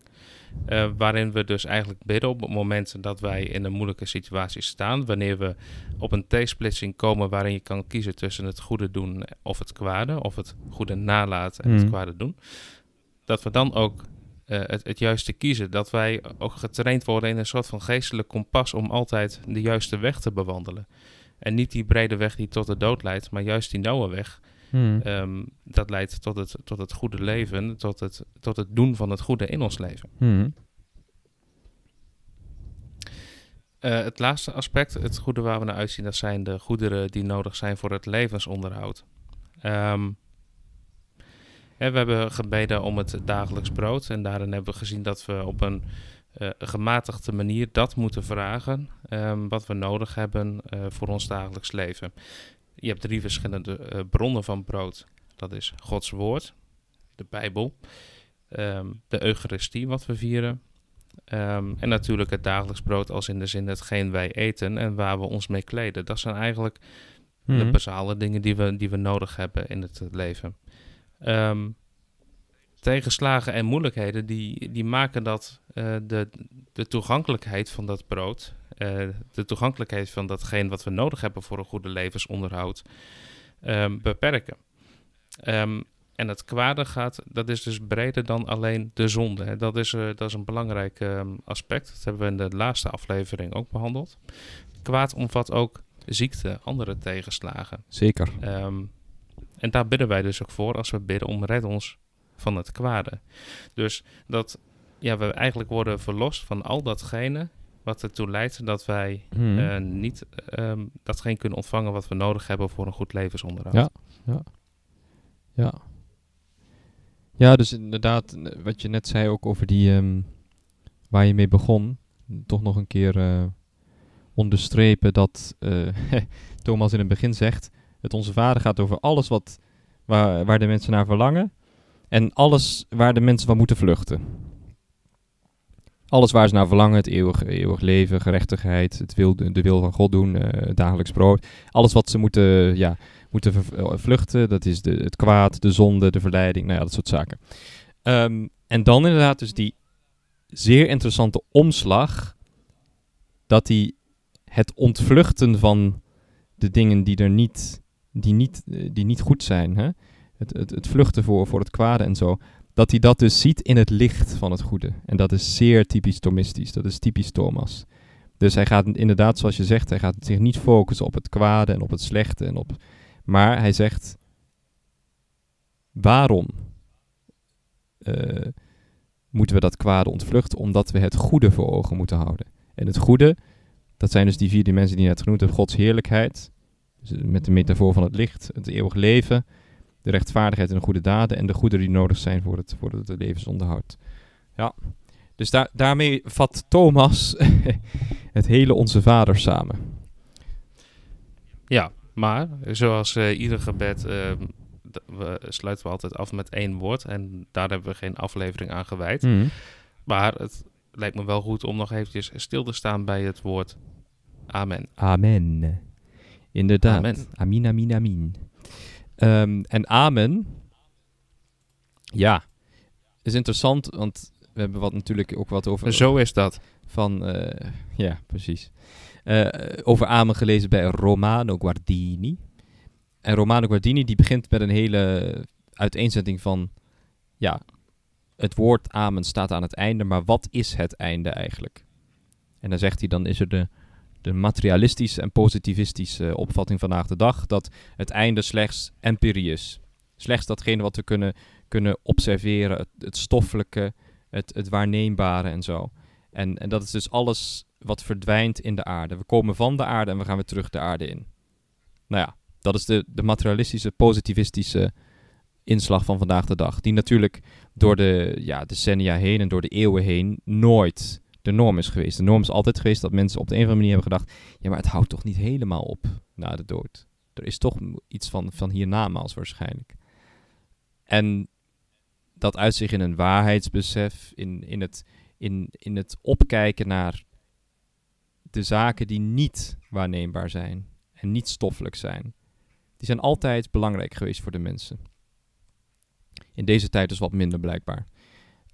Eh, waarin we dus eigenlijk bidden op het moment dat wij in een moeilijke situatie staan. Wanneer we op een T-splitsing komen waarin je kan kiezen tussen het goede doen of het kwade. Of het goede nalaten en het Mhm. kwade doen. Dat we dan ook eh, het, het juiste kiezen. Dat wij ook getraind worden in een soort van geestelijk kompas om altijd de juiste weg te bewandelen. En niet die brede weg die tot de dood leidt, maar juist die nauwe weg. Mhm. ehm, dat leidt tot het, tot het goede leven, tot het, tot het doen van het goede in ons leven. Mhm. Eh, het laatste aspect, het goede waar we naar uitzien, dat zijn de goederen die nodig zijn voor het levensonderhoud. Ehm, hè, we hebben gebeden om het dagelijks brood en daarin hebben we gezien dat we op een uh, gematigde manier dat moeten vragen um, wat we nodig hebben uh, voor ons dagelijks leven. Je hebt drie verschillende uh, bronnen van brood. Dat is Gods woord, de Bijbel, um, de Eucharistie wat we vieren um, en natuurlijk het dagelijks brood als in de zin hetgeen wij eten en waar we ons mee kleden. Dat zijn eigenlijk mm -hmm. de basale dingen die we, die we nodig hebben in het leven. Um, tegenslagen en moeilijkheden die, die maken dat uh, de, de toegankelijkheid van dat brood, uh, de toegankelijkheid van datgene wat we nodig hebben voor een goede levensonderhoud, um, beperken. Um, en het kwade gaat, dat is dus breder dan alleen de zonde. Hè. Dat, is, uh, dat is een belangrijk um, aspect. Dat hebben we in de laatste aflevering ook behandeld. Kwaad omvat ook ziekte, andere tegenslagen. Zeker. Um, en daar bidden wij dus ook voor als we bidden om red ons van het kwade. Dus dat ja, we eigenlijk worden verlost van al datgene wat ertoe leidt dat wij hmm. uh, niet um, datgene kunnen ontvangen wat we nodig hebben voor een goed levensonderhoud. Ja, ja. Ja. Ja, dus inderdaad, wat je net zei ook over die, um, waar je mee begon, toch nog een keer uh, onderstrepen dat uh, [LAUGHS] Thomas in het begin zegt, het Onze Vader gaat over alles wat, waar, de mensen naar verlangen en alles waar de mensen van moeten vluchten. Alles waar ze naar verlangen, het eeuwig, eeuwig leven, gerechtigheid, het wil, de wil van God doen, uh, dagelijks brood. Alles wat ze moeten, ja, moeten vluchten, dat is de, het kwaad, de zonde, de verleiding, nou ja, dat soort zaken. Um, en dan inderdaad dus die zeer interessante omslag, dat die het ontvluchten van de dingen die er niet, die niet, die niet goed zijn, hè? Het, het, het vluchten voor, voor het kwade en zo, dat hij dat dus ziet in het licht van het goede. En dat is zeer typisch Thomistisch, dat is typisch Thomas. Dus hij gaat inderdaad, zoals je zegt, hij gaat zich niet focussen op het kwade en op het slechte. En op, maar hij zegt, waarom uh, moeten we dat kwade ontvluchten? Omdat we het goede voor ogen moeten houden. En het goede, dat zijn dus die vier dimensies die je net genoemd hebt. Gods heerlijkheid, dus met de metafoor van het licht, het eeuwig leven, de rechtvaardigheid en de goede daden en de goederen die nodig zijn voor het, voor het levensonderhoud. Ja, dus daar, daarmee vat Thomas [LAUGHS] het hele Onze Vader samen. Ja, maar zoals uh, ieder gebed uh, we sluiten we altijd af met één woord. En daar hebben we geen aflevering aan gewijd. Mm. Maar het lijkt me wel goed om nog eventjes stil te staan bij het woord amen. Amen. Inderdaad. Amen. Amin, amin, amin. Um, en amen, ja, is interessant, want we hebben wat natuurlijk ook wat over... Zo is dat. Van, uh, ja, precies. Uh, over amen gelezen bij Romano Guardini. En Romano Guardini die begint met een hele uiteenzetting van, ja, het woord amen staat aan het einde, maar wat is het einde eigenlijk? En dan zegt hij, dan is er de, de materialistische en positivistische opvatting vandaag de dag, dat het einde slechts empirie is. Slechts datgene wat we kunnen, kunnen observeren, het, het stoffelijke, het, het waarneembare en zo. En, en dat is dus alles wat verdwijnt in de aarde. We komen van de aarde en we gaan weer terug de aarde in. Nou ja, dat is de, de materialistische, positivistische inslag van vandaag de dag. Die natuurlijk door de ja, decennia heen en door de eeuwen heen nooit de norm is geweest. De norm is altijd geweest dat mensen op de een of andere manier hebben gedacht... ja, maar het houdt toch niet helemaal op na de dood. Er is toch iets van, van hiernamaals waarschijnlijk. En dat uit zich in een waarheidsbesef, in, in, het, in, in het opkijken naar de zaken die niet waarneembaar zijn en niet stoffelijk zijn. Die zijn altijd belangrijk geweest voor de mensen. In deze tijd dus wat minder blijkbaar.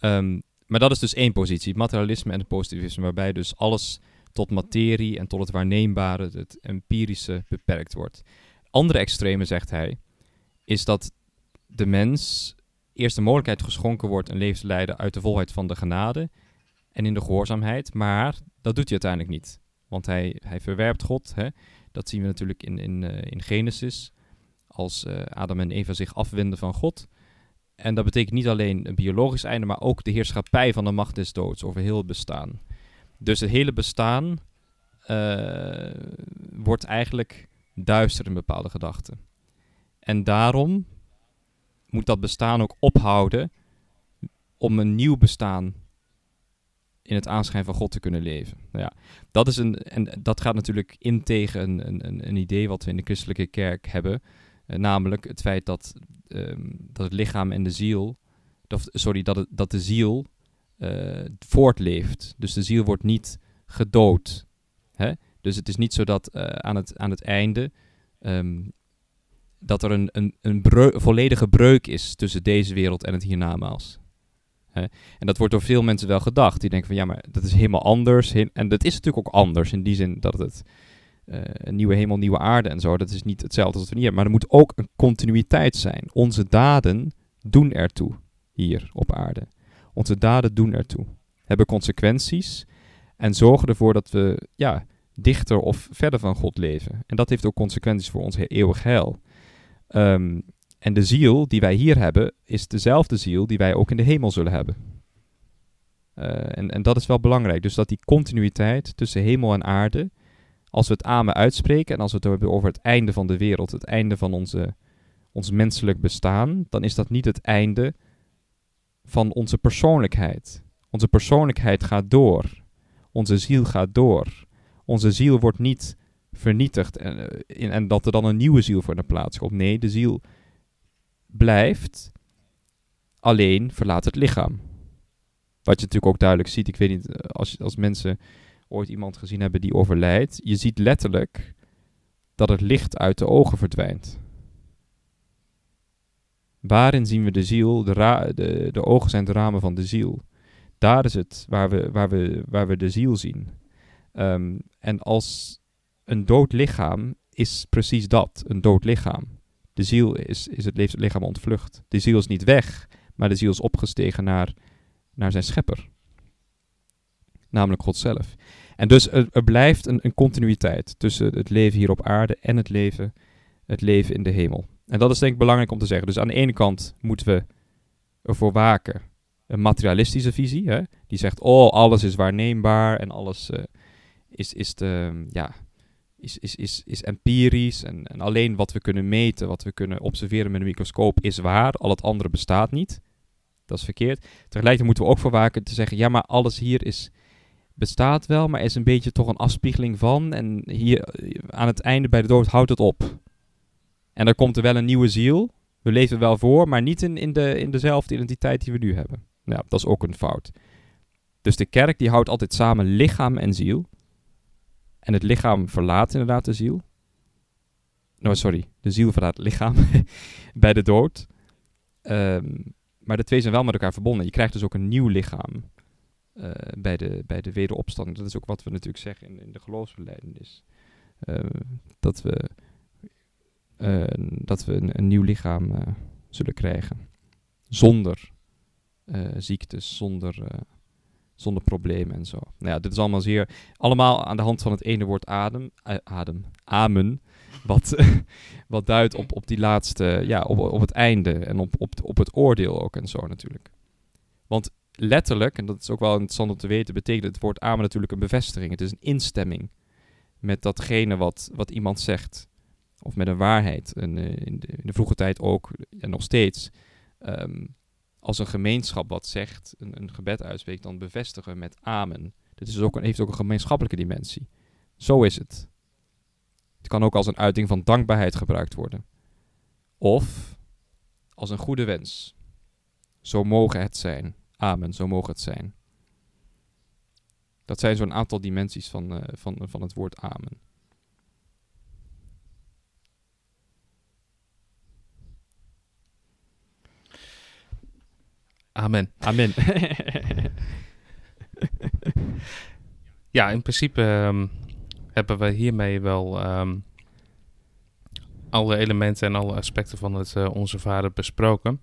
Um, maar dat is dus één positie, het materialisme en het positivisme, waarbij dus alles tot materie en tot het waarneembare, het empirische, beperkt wordt. Andere extreme, zegt hij, is dat de mens eerst de mogelijkheid geschonken wordt een leven te leiden uit de volheid van de genade en in de gehoorzaamheid, maar dat doet hij uiteindelijk niet. Want hij, hij verwerpt God, hè? dat zien we natuurlijk in, in, uh, in Genesis, als uh, Adam en Eva zich afwenden van God. En dat betekent niet alleen een biologisch einde, maar ook de heerschappij van de macht des doods over heel het bestaan. Dus het hele bestaan uh, wordt eigenlijk duister in bepaalde gedachten. En daarom moet dat bestaan ook ophouden om een nieuw bestaan in het aanschijn van God te kunnen leven. Nou ja, dat, is een, en dat gaat natuurlijk in tegen een, een, een idee wat we in de christelijke kerk hebben. Eh, namelijk het feit dat, ehm, dat het lichaam en de ziel, sorry, dat, het, dat de ziel uh, voortleeft. Dus de ziel wordt niet gedood. Hè? Dus het is niet zo dat uh, aan, het, aan het einde um, dat er een, een, een volledige breuk is tussen deze wereld en het hiernamaals. En dat wordt door veel mensen wel gedacht. Die denken van ja, maar dat is helemaal anders. En dat is natuurlijk ook anders in die zin dat het een nieuwe hemel, nieuwe aarde en zo. Dat is niet hetzelfde als wat we hier hebben. Maar er moet ook een continuïteit zijn. Onze daden doen ertoe hier op aarde. Onze daden doen ertoe. Hebben consequenties en zorgen ervoor dat we ja, dichter of verder van God leven. En dat heeft ook consequenties voor ons eeuwig heil. Um, en de ziel die wij hier hebben, is dezelfde ziel die wij ook in de hemel zullen hebben. Uh, en, en dat is wel belangrijk. Dus dat die continuïteit tussen hemel en aarde, als we het amen uitspreken en als we het hebben over het einde van de wereld, het einde van onze, ons menselijk bestaan, dan is dat niet het einde van onze persoonlijkheid. Onze persoonlijkheid gaat door. Onze ziel gaat door. Onze ziel wordt niet vernietigd en, en, en dat er dan een nieuwe ziel voor de plaats komt. Nee, de ziel blijft, alleen verlaat het lichaam. Wat je natuurlijk ook duidelijk ziet, ik weet niet, eh, als, als mensen ooit iemand gezien hebben die overlijdt, je ziet letterlijk dat het licht uit de ogen verdwijnt. Waarin zien we de ziel? De, de, de ogen zijn de ramen van de ziel. Daar is het waar we, waar we, waar we de ziel zien. Um, en als een dood lichaam is precies dat, een dood lichaam. De ziel is, is het lichaam ontvlucht. De ziel is niet weg, maar de ziel is opgestegen naar, naar zijn schepper. Namelijk God zelf. En dus er, blijft een, een, continuïteit tussen het leven hier op aarde en het leven, het leven in de hemel. En dat is denk ik belangrijk om te zeggen. Dus aan de ene kant moeten we ervoor waken. Een materialistische visie, hè? die zegt, oh, alles is waarneembaar en alles uh, is, is, de, ja, is, is, is, is empirisch. En, en alleen wat we kunnen meten, wat we kunnen observeren met een microscoop, is waar. Al het andere bestaat niet. Dat is verkeerd. Tegelijkertijd moeten we ook voor waken te zeggen, ja, maar alles hier is, bestaat wel, maar is een beetje toch een afspiegeling van. En hier aan het einde bij de dood houdt het op. En dan komt er wel een nieuwe ziel. We leven wel voor, maar niet in, in, de, in dezelfde identiteit die we nu hebben. Nou, dat is ook een fout. Dus de kerk die houdt altijd samen lichaam en ziel. En het lichaam verlaat inderdaad de ziel. Nou, sorry, de ziel verlaat het lichaam [LAUGHS] bij de dood. Um, maar de twee zijn wel met elkaar verbonden. Je krijgt dus ook een nieuw lichaam uh, bij, de, bij de wederopstanding. Dat is ook wat we natuurlijk zeggen in, in de geloofsbelijdenis. Uh, dat we, uh, dat we een, een nieuw lichaam zullen krijgen. Zonder ziektes, zonder zonder problemen en zo. Nou ja, dit is allemaal zeer, allemaal aan de hand van het ene woord adem, adem, amen, wat, [LAUGHS] wat duidt op, op die laatste, ja, op, op het einde en op, op, op het oordeel ook en zo natuurlijk. Want letterlijk, en dat is ook wel interessant om te weten, betekent het woord amen natuurlijk een bevestiging. Het is een instemming met datgene wat, wat iemand zegt. Of met een waarheid. En, uh, in, de, in, de, vroege tijd ook, en nog steeds, um, als een gemeenschap wat zegt, een, een gebed uitspreekt, dan bevestigen met amen. Dit is ook een, heeft ook een gemeenschappelijke dimensie. Zo is het. Het kan ook als een uiting van dankbaarheid gebruikt worden. Of als een goede wens. Zo mogen het zijn. Amen, zo mogen het zijn. Dat zijn zo'n aantal dimensies van, uh, van, van het woord amen. Amen. Amen. [LAUGHS] ja, in principe um, hebben we hiermee wel um, alle elementen en alle aspecten van het uh, Onze Vader besproken.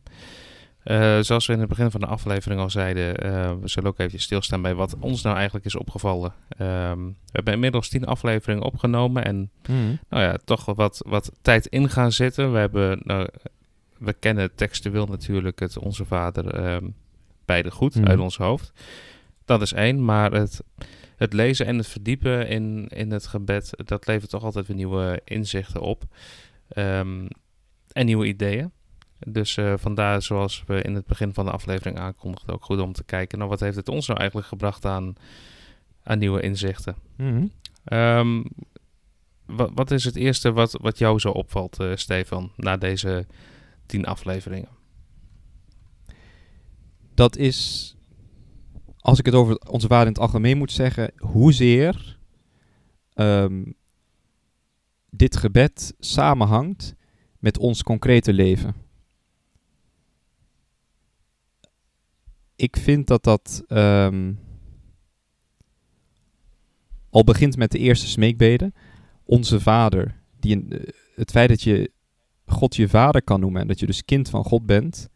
Uh, zoals we in het begin van de aflevering al zeiden, uh, we zullen ook even stilstaan bij wat ons nou eigenlijk is opgevallen. Um, we hebben inmiddels tien afleveringen opgenomen en mm. nou ja, toch wat, wat tijd in gaan zitten. We hebben nou, we kennen textueel natuurlijk het Onze Vader um, beide goed mm. uit ons hoofd. Dat is één, maar het, het lezen en het verdiepen in, in het gebed, dat levert toch altijd weer nieuwe inzichten op. Um, en nieuwe ideeën. Dus eh, vandaar, zoals we in het begin van de aflevering aankondigden, ook goed om te kijken naar wat heeft het ons nou eigenlijk gebracht aan, aan nieuwe inzichten. Mhm. Ehm, wat, wat is het eerste wat, wat jou zo opvalt, eh, Stefan, na deze tien afleveringen? Dat is, als ik het over onze waarde in het algemeen moet zeggen, hoezeer ehm, dit gebed samenhangt met ons concrete leven. Ik vind dat dat ehm, al begint met de eerste smeekbeden. Onze Vader, die een, eh, het feit dat je God je Vader kan noemen en dat je dus kind van God bent,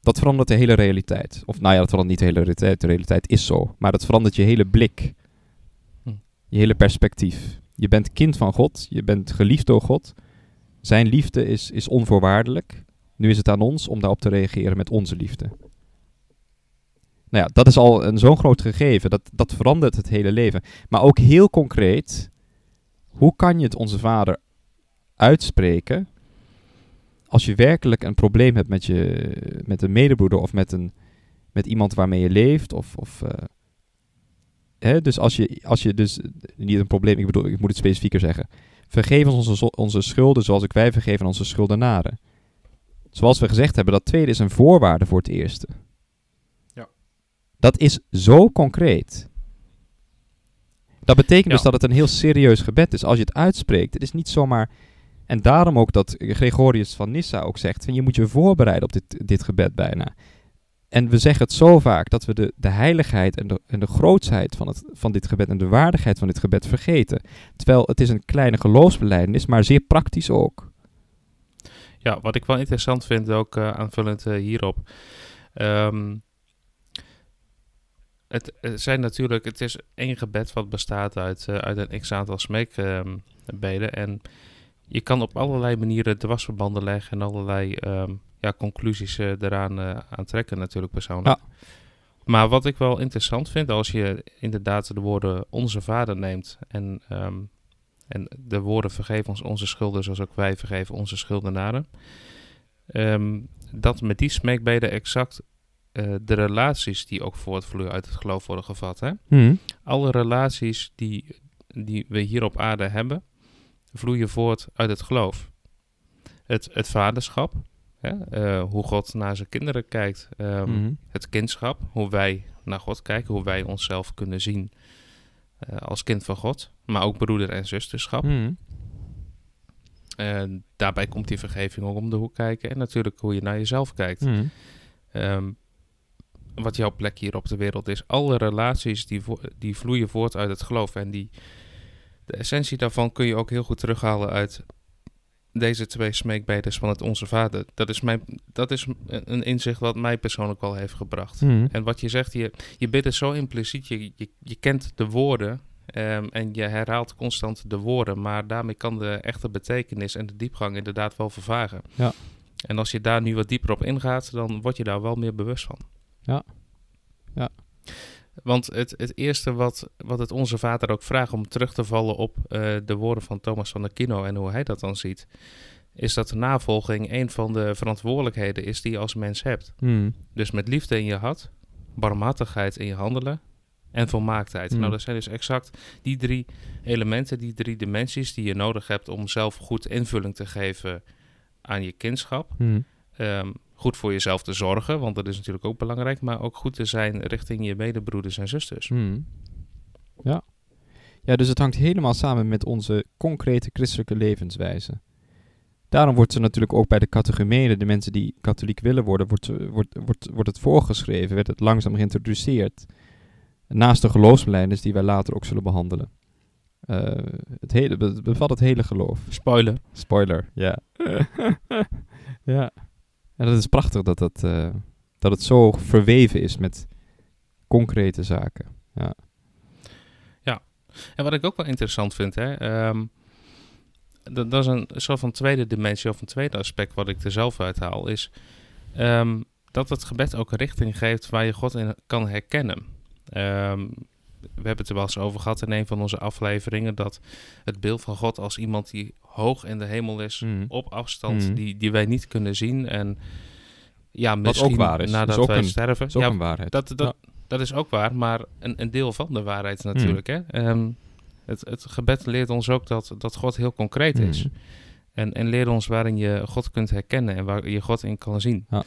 dat verandert de hele realiteit. Of nou ja, dat verandert niet de hele realiteit, de realiteit is zo, maar dat verandert je hele blik, Hm. je hele perspectief. Je bent kind van God, je bent geliefd door God. Zijn liefde is, is onvoorwaardelijk. Nu is het aan ons om daarop te reageren met onze liefde. Nou ja, dat is al een zo'n groot gegeven. Dat, dat verandert het hele leven. Maar ook heel concreet, hoe kan je het onze vader uitspreken als je werkelijk een probleem hebt met, je, met een medebroeder of met, een, met iemand waarmee je leeft? Of, of, eh, hè, dus als je, als je dus niet een probleem, ik bedoel, ik moet het specifieker zeggen. Vergeef ons onze, onze schulden zoals ik wij vergeven onze schuldenaren. Zoals we gezegd hebben, dat tweede is een voorwaarde voor het eerste. Dat is zo concreet. Dat betekent dus dat het een heel serieus gebed is. Als je het uitspreekt, het is niet zomaar... En daarom ook dat Gregorius van Nyssa ook zegt... Van, je moet je voorbereiden op dit, dit gebed bijna. En we zeggen het zo vaak dat we de, de heiligheid en de, en de grootsheid van, het, van dit gebed... en de waardigheid van dit gebed vergeten. Terwijl het is een kleine geloofsbelijdenis, maar zeer praktisch ook. Ja, wat ik wel interessant vind, ook eh, aanvullend eh, hierop. Ehm, het, het zijn natuurlijk, het is één gebed wat bestaat uit, eh, uit een x-aantal smeekbeden. en je kan op allerlei manieren dwarsverbanden leggen en allerlei ehm, ja, conclusies eh, eraan eh, aan trekken natuurlijk persoonlijk. Maar wat ik wel interessant vind, als je inderdaad de woorden onze vader neemt en, ehm, en de woorden vergeef ons onze schulden zoals ook wij vergeven onze schuldenaren. ehm, dat met die smeekbeden exact eh, de relaties die ook voortvloeien uit het geloof worden gevat. Hè? Alle relaties die, die we hier op aarde hebben, vloeien voort uit het geloof. Het, het vaderschap, hè? eh, hoe God naar zijn kinderen kijkt. ehm, Mhm. het kindschap, hoe wij naar God kijken, hoe wij onszelf kunnen zien eh, als kind van God, maar ook broeder- en zusterschap. Mhm. En daarbij komt die vergeving ook om de hoek kijken en natuurlijk hoe je naar jezelf kijkt. Mhm. Wat jouw plek hier op de wereld is. Alle relaties die, vo- die vloeien voort uit het geloof en die, de essentie daarvan kun je ook heel goed terughalen uit deze twee smeekbedes van het Onze Vader. Dat is, mijn, dat is een inzicht wat mij persoonlijk wel heeft gebracht. Mhm. En wat je zegt, je, je bidt het zo impliciet, je, je, je kent de woorden ehm, en je herhaalt constant de woorden, maar daarmee kan de echte betekenis en de diepgang inderdaad wel vervagen. Ja. En als je daar nu wat dieper op ingaat, dan word je daar wel meer bewust van. Ja. Ja. Want het, het eerste wat, wat het onze vader ook vraagt om terug te vallen op eh, de woorden van Thomas van Aquino en hoe hij dat dan ziet, is dat de navolging een van de verantwoordelijkheden is die je als mens hebt. Mhm. Dus met liefde in je hart, barmhartigheid in je handelen en volmaaktheid. Hmm. Nou, dat zijn dus exact die drie elementen, die drie dimensies die je nodig hebt om zelf goed invulling te geven aan je kindschap. Mhm. Ehm, goed voor jezelf te zorgen, want dat is natuurlijk ook belangrijk, maar ook goed te zijn richting je medebroeders en zusters. Mhm. Ja. Ja, dus het hangt helemaal samen met onze concrete christelijke levenswijze. Daarom wordt er natuurlijk ook bij de catechumenen, de mensen die katholiek willen worden, wordt, wordt, wordt, wordt het voorgeschreven, werd het langzaam geïntroduceerd. Naast de geloofsbelijdenis die wij later ook zullen behandelen. Eh, het, hele, het bevat het hele geloof. Spoiler. Spoiler, ja. [LAUGHS] ja. En dat is prachtig dat, dat, eh, dat het zo verweven is met concrete zaken. Ja. En wat ik ook wel interessant vind, hè, ehm, dat, dat is een soort van tweede dimensie of een tweede aspect wat ik er zelf uithaal, is ehm, dat het gebed ook een richting geeft waar je God in kan herkennen. We hebben het er wel eens over gehad in een van onze afleveringen, dat het beeld van God als iemand die hoog in de hemel is, Mhm. op afstand, Mhm. die, die wij niet kunnen zien. En ja, Wat misschien ook waar is. nadat Is ook wij een- sterven. Dat is ook ja, een waarheid. dat, dat, dat is ook waar, maar een, een deel van de waarheid Hmm. natuurlijk. Hè? Ehm, het, het gebed leert ons ook dat, dat God heel concreet is. Mhm. En, en leert ons waarin je God kunt herkennen en waar je God in kan zien. Ja.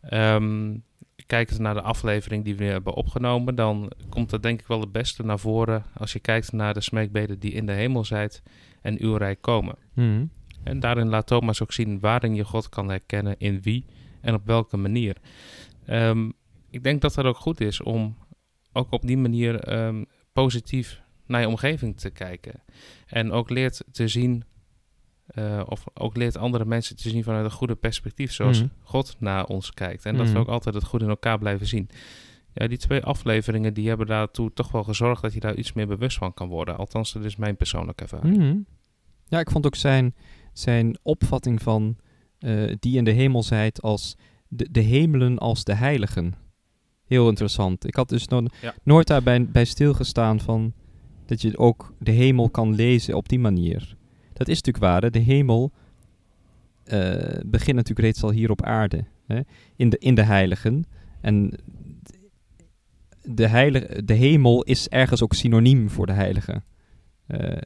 Ehm, kijkend naar de aflevering die we hebben opgenomen, dan komt dat denk ik wel het beste naar voren als je kijkt naar de smeekbeden die in de hemel zijt en uw rijk komen. Mhm. En daarin laat Thomas ook zien waarin je God kan herkennen, in wie en op welke manier. Ehm, ik denk dat dat ook goed is om ook op die manier ehm, positief naar je omgeving te kijken. En ook leert te zien, eh, of ook leert andere mensen te zien vanuit een goede perspectief, zoals Mhm. God naar ons kijkt. En dat Mhm. we ook altijd het goede in elkaar blijven zien. Ja, die twee afleveringen die hebben daartoe toch wel gezorgd dat je daar iets meer bewust van kan worden. Althans, dat is mijn persoonlijke ervaring. Mhm. Ja, ik vond ook zijn, zijn opvatting van eh, die in de hemel zijt als de, de hemelen als de heiligen. Heel interessant. Ik had dus no- Ja. nooit daarbij bij stilgestaan van dat je ook de hemel kan lezen op die manier. Dat is natuurlijk waar. De hemel eh, begint natuurlijk reeds al hier op aarde. Hè? In, de, in de heiligen. En de, heilige, de hemel is ergens ook synoniem voor de heiligen. Eh,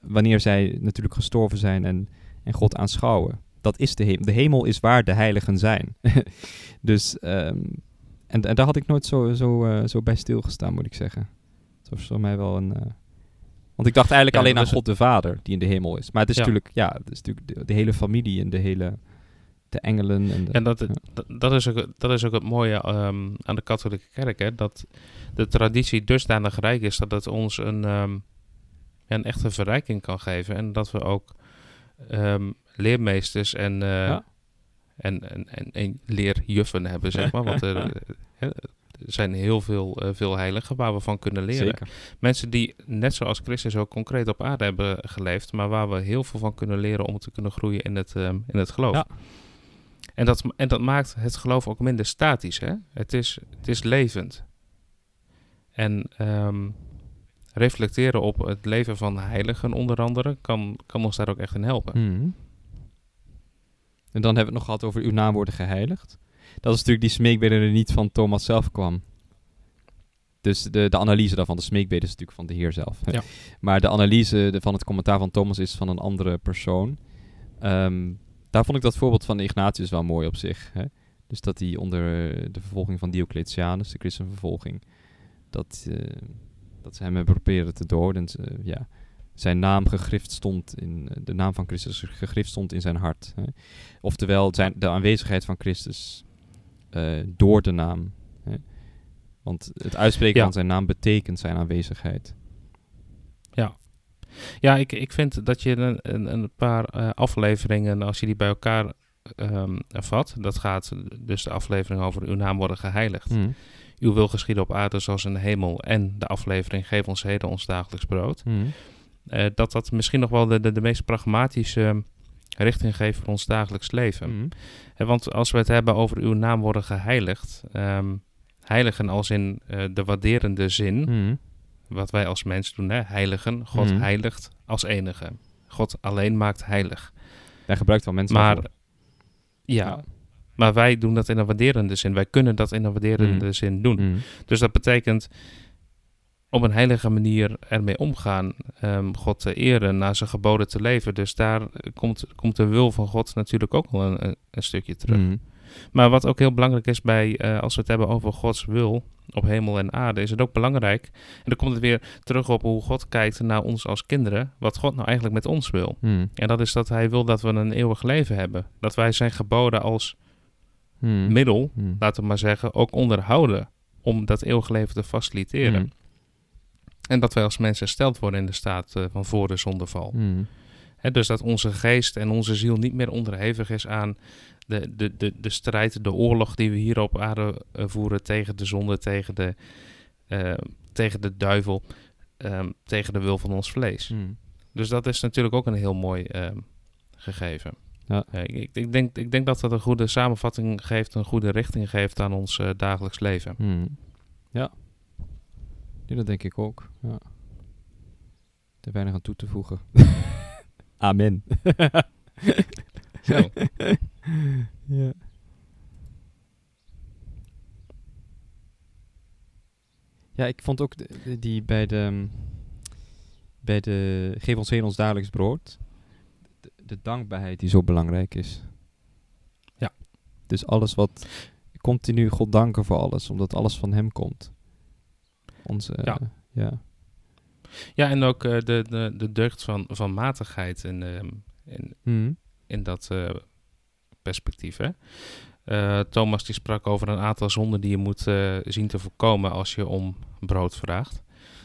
wanneer zij natuurlijk gestorven zijn en, en God aanschouwen. Dat is de hemel. De hemel is waar de heiligen zijn. [LAUGHS] dus, ehm, en, en daar had ik nooit zo, zo, eh, zo bij stilgestaan, moet ik zeggen. Dat was voor mij wel een... eh, want ik dacht eigenlijk alleen aan God de Vader, die in de hemel is. Maar het is natuurlijk, ja, het is natuurlijk de, de hele familie en de hele... De engelen en de... En dat, ja. dat, is ook, dat is ook het mooie ehm, aan de katholieke kerk, hè? dat de traditie dusdanig rijk is dat het ons een, ehm, een echte verrijking kan geven. En dat we ook ehm, leermeesters en, eh, Ja. en, en, en, en leerjuffen hebben, zeg maar. Want eh, [LAUGHS] er zijn heel veel, eh, veel heiligen waar we van kunnen leren. Zeker. Mensen die net zoals Christus ook concreet op aarde hebben geleefd, maar waar we heel veel van kunnen leren om te kunnen groeien in het, ehm, in het geloof. Ja. En, dat, en dat maakt het geloof ook minder statisch. Hè? Het, is, het is levend. En ehm, reflecteren op het leven van heiligen onder andere kan, kan ons daar ook echt in helpen. Mhm. En dan hebben we het nog gehad over uw naam worden geheiligd. Dat is natuurlijk die smeekbede die niet van Thomas zelf kwam. Dus de, de analyse daarvan, de smeekbede is natuurlijk van de Heer zelf. Ja. Maar de analyse de- van het commentaar van Thomas is van een andere persoon. Ehm, daar vond ik dat voorbeeld van Ignatius wel mooi op zich. Hè? Dus dat hij onder eh, de vervolging van Diocletianus, de christenvervolging, dat, eh, dat ze hem hebben proberen te doden. En ze, ja, zijn naam gegrift stond in eh, de naam van Christus gegrift stond in zijn hart. Hè. Oftewel zijn de aanwezigheid van Christus eh, door de naam. Hè. Want het uitspreken Ja. van zijn naam betekent zijn aanwezigheid. Ja, ik, ik vind dat je een, een, een paar eh, afleveringen, als je die bij elkaar ehm, vat, dat gaat dus de aflevering over uw naam worden geheiligd. Hmm. Uw wil geschieden op aarde zoals in de hemel. En de aflevering Geef ons heden ons dagelijks brood. Hmm. eh, dat dat misschien nog wel de, de, de meest pragmatische richting geeft voor ons dagelijks leven. Eh, want als we het hebben over uw naam worden geheiligd, ehm, heiligen als in eh, de waarderende zin, Hmm. wat wij als mens doen, hè? heiligen, God Mhm. heiligt als enige. God alleen maakt heilig. Hij gebruikt wel mensen Maar, ja, Ja. maar wij doen dat in een waarderende zin. Wij kunnen dat in een waarderende Mhm. zin doen. Dus dat betekent op een heilige manier ermee omgaan, ehm, God te eren, naar zijn geboden te leven. Dus daar komt, komt de wil van God natuurlijk ook wel een, een, stukje terug. Hmm. Maar wat ook heel belangrijk is bij, eh, als we het hebben over Gods wil op hemel en aarde, is het ook belangrijk. En dan komt het weer terug op hoe God kijkt naar ons als kinderen, wat God nou eigenlijk met ons wil. Hmm. En dat is dat hij wil dat we een eeuwig leven hebben. Dat wij zijn geboden als Hmm. middel, laten we maar zeggen, ook onderhouden om dat eeuwig leven te faciliteren. En dat wij als mensen hersteld worden in de staat eh, van voor de zondeval. Hmm. Dus dat onze geest en onze ziel niet meer onderhevig is aan de, de, de, de strijd, de oorlog die we hier op aarde eh, voeren tegen de zonde, tegen de, eh, tegen de duivel, ehm, tegen de wil van ons vlees. Hmm. Dus dat is natuurlijk ook een heel mooi ehm, gegeven. Ja. Ik, ik, denk, ik denk dat dat een goede samenvatting geeft, een goede richting geeft aan ons dagelijks leven. Hmm. Ja. Ja, dat denk ik ook. Ja. Er weinig aan toe te voegen. [LAUGHS] Amen. [LAUGHS] Zo. [LAUGHS] ja. Ja, ik vond ook die bij de, bij de Geef ons heen ons dagelijks brood, de, de dankbaarheid die zo belangrijk is. Ja. Dus alles wat, continu God danken voor alles, omdat alles van hem komt. Onze, Ja. ja. Ja, en ook eh, de, de, de deugd van, van matigheid in, ehm, in, Mhm. in dat eh, perspectief. Hè? Eh, Thomas die sprak over een aantal zonden die je moet zien te voorkomen als je om brood vraagt.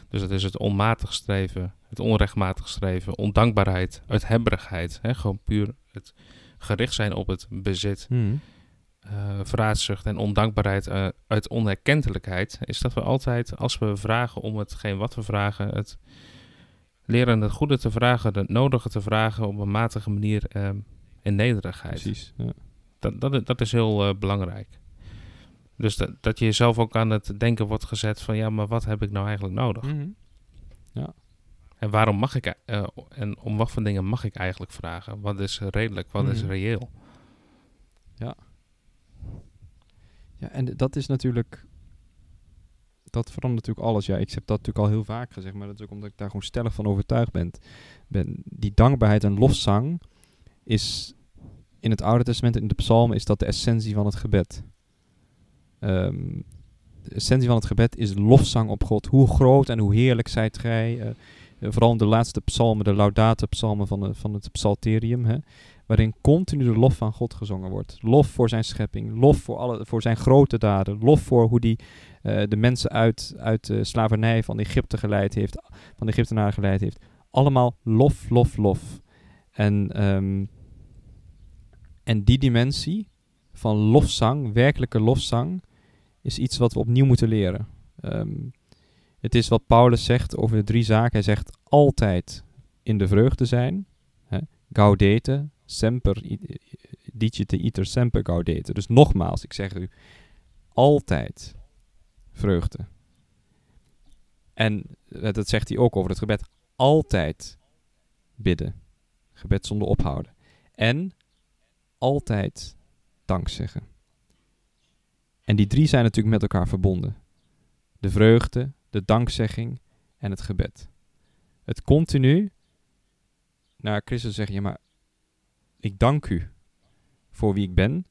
Dus dat is het onmatig streven, het onrechtmatig streven, ondankbaarheid, uithebberigheid. Hè? Gewoon puur het gericht zijn op het bezit. Mhm. Eh vraatzucht en ondankbaarheid eh, uit onerkentelijkheid, is dat we altijd, als we vragen om hetgeen wat we vragen, het leren het goede te vragen, het nodige te vragen op een matige manier eh, in nederigheid. Precies. Ja. Dat, dat, dat is heel eh, belangrijk. Dus dat, dat je jezelf ook aan het denken wordt gezet van ja, maar wat heb ik nou eigenlijk nodig? Mhm. En waarom mag ik, en om wat voor dingen mag ik eigenlijk vragen? Wat is redelijk, wat is Mhm. reëel? Ja, en d- dat is natuurlijk. Dat verandert natuurlijk alles. Ja, ik heb dat natuurlijk al heel vaak gezegd, maar dat is ook omdat ik daar gewoon stellig van overtuigd ben. ben. Die dankbaarheid en lofzang is in het Oude Testament, in de Psalmen, is dat de essentie van het gebed. Ehm, de essentie van het gebed is lofzang op God. Hoe groot en hoe heerlijk zijt gij. eh, eh, vooral in de laatste psalmen, de laudate psalmen van, de, van het psalterium. Hè, waarin continu de lof van God gezongen wordt. Lof voor zijn schepping, lof voor, alle, voor zijn grote daden, lof voor hoe hij de mensen uit, uit de slavernij van Egypte geleid heeft, van de Egyptenaren geleid heeft. Allemaal lof, lof, lof. En, ehm, en die dimensie van lofzang, werkelijke lofzang, is iets wat we opnieuw moeten leren. Ehm, het is wat Paulus zegt over de drie zaken. Hij zegt altijd in de vreugde zijn, hè, gaudete, semper dicite iter semper gaudete. Dus nogmaals, ik zeg u, altijd vreugde. En eh, dat zegt hij ook over het gebed. Altijd bidden. Gebed zonder ophouden. En altijd dank zeggen. En die drie zijn natuurlijk met elkaar verbonden. De vreugde, de dankzegging en het gebed. Het continu naar Christus zeggen, ja maar ik dank u voor wie ik ben,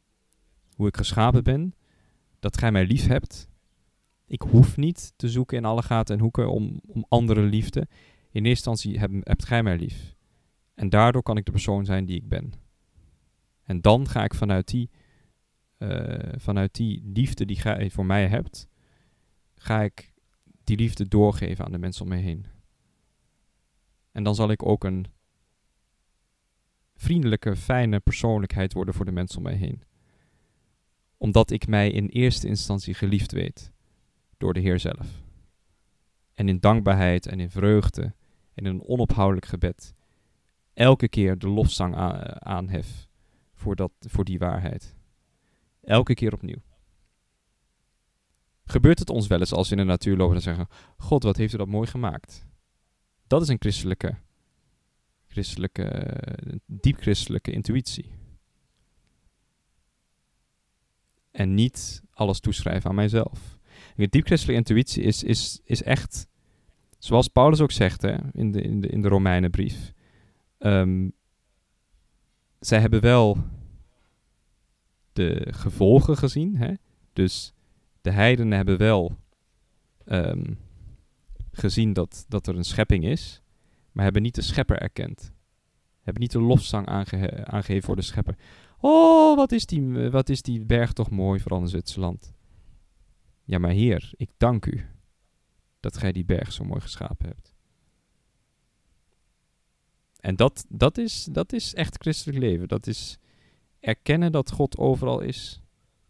hoe ik geschapen ben, dat gij mij lief hebt. Ik hoef niet te zoeken in alle gaten en hoeken om, om andere liefde. In eerste instantie heb, hebt gij mij lief. En daardoor kan ik de persoon zijn die ik ben. En dan ga ik vanuit die, eh, vanuit die liefde die gij voor mij hebt, ga ik die liefde doorgeven aan de mensen om me heen. En dan zal ik ook een vriendelijke, fijne persoonlijkheid worden voor de mensen om mij heen. Omdat ik mij in eerste instantie geliefd weet door de Heer zelf. En in dankbaarheid en in vreugde en in een onophoudelijk gebed elke keer de lofzang aanhef voor, dat, voor die waarheid. Elke keer opnieuw. Gebeurt het ons wel eens als we in de natuur lopen en zeggen: God, wat heeft u dat mooi gemaakt? Dat is een christelijke, christelijke, diep christelijke intuïtie. En niet alles toeschrijven aan mijzelf. Een diep christelijke intuïtie is, is, is echt, zoals Paulus ook zegt hè, in, de, in, de, in de Romeinenbrief. Ehm, zij hebben wel de gevolgen gezien. Hè? Dus de heidenen hebben wel ehm, gezien dat, dat er een schepping is, maar hebben niet de schepper erkend. Hebben niet de lofzang aange aangegeven voor de schepper. Oh, wat is, die, wat is die berg toch mooi, vooral in Zwitserland. Ja, maar Heer, ik dank u dat gij die berg zo mooi geschapen hebt. En dat, dat, is, dat is echt christelijk leven. Dat is erkennen dat God overal is.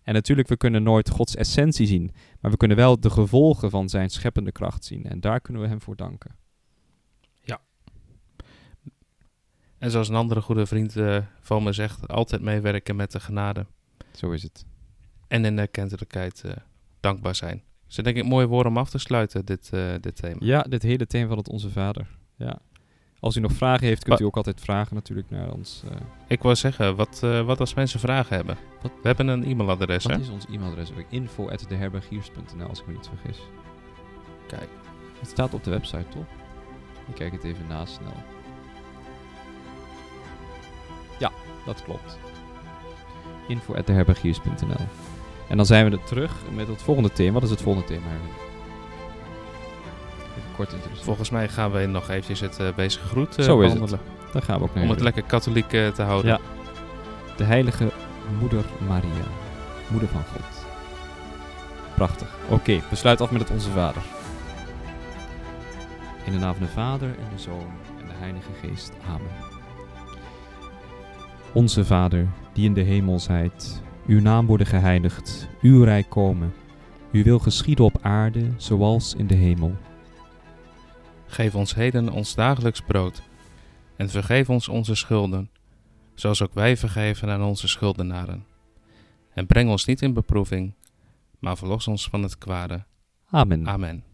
En natuurlijk, we kunnen nooit Gods essentie zien, maar we kunnen wel de gevolgen van zijn scheppende kracht zien. En daar kunnen we hem voor danken. En zoals een andere goede vriend eh, van me zegt, altijd meewerken met de genade. Zo is het. En in erkentelijkheid eh dankbaar zijn. Het denk ik mooi woord om af te sluiten, dit, eh, dit thema. Ja, dit hele thema van het Onze Vader. Ja. Als u nog vragen heeft, kunt u ook altijd vragen natuurlijk naar ons. Ik wou zeggen, wat, wat als mensen vragen hebben? Wat- We hebben een e-mailadres, hè? wat is ons e-mailadres? Info at als ik me niet vergis. Kijk. Het staat op de website, toch? Ik kijk het even na snel. Dat klopt. Info at deherbergiers.nl En dan zijn we er terug met het volgende thema. Wat is het volgende thema? Even kort introduceren. Volgens mij gaan we nog eventjes het eh, bezige groet eh, Zo is het. Daar gaan we ook naar. Om het lekker katholiek eh, te houden. Ja. De heilige moeder Maria. Moeder van God. Prachtig. Oké, we sluiten af met het Onze Vader. In de naam van de Vader en de Zoon en de Heilige Geest. Amen. Onze Vader, die in de hemel zijt, uw naam worden geheiligd, uw rijk komen. Uw wil geschieden op aarde, zoals in de hemel. Geef ons heden ons dagelijks brood. En vergeef ons onze schulden, zoals ook wij vergeven aan onze schuldenaren. En breng ons niet in beproeving, maar verlos ons van het kwade. Amen. Amen.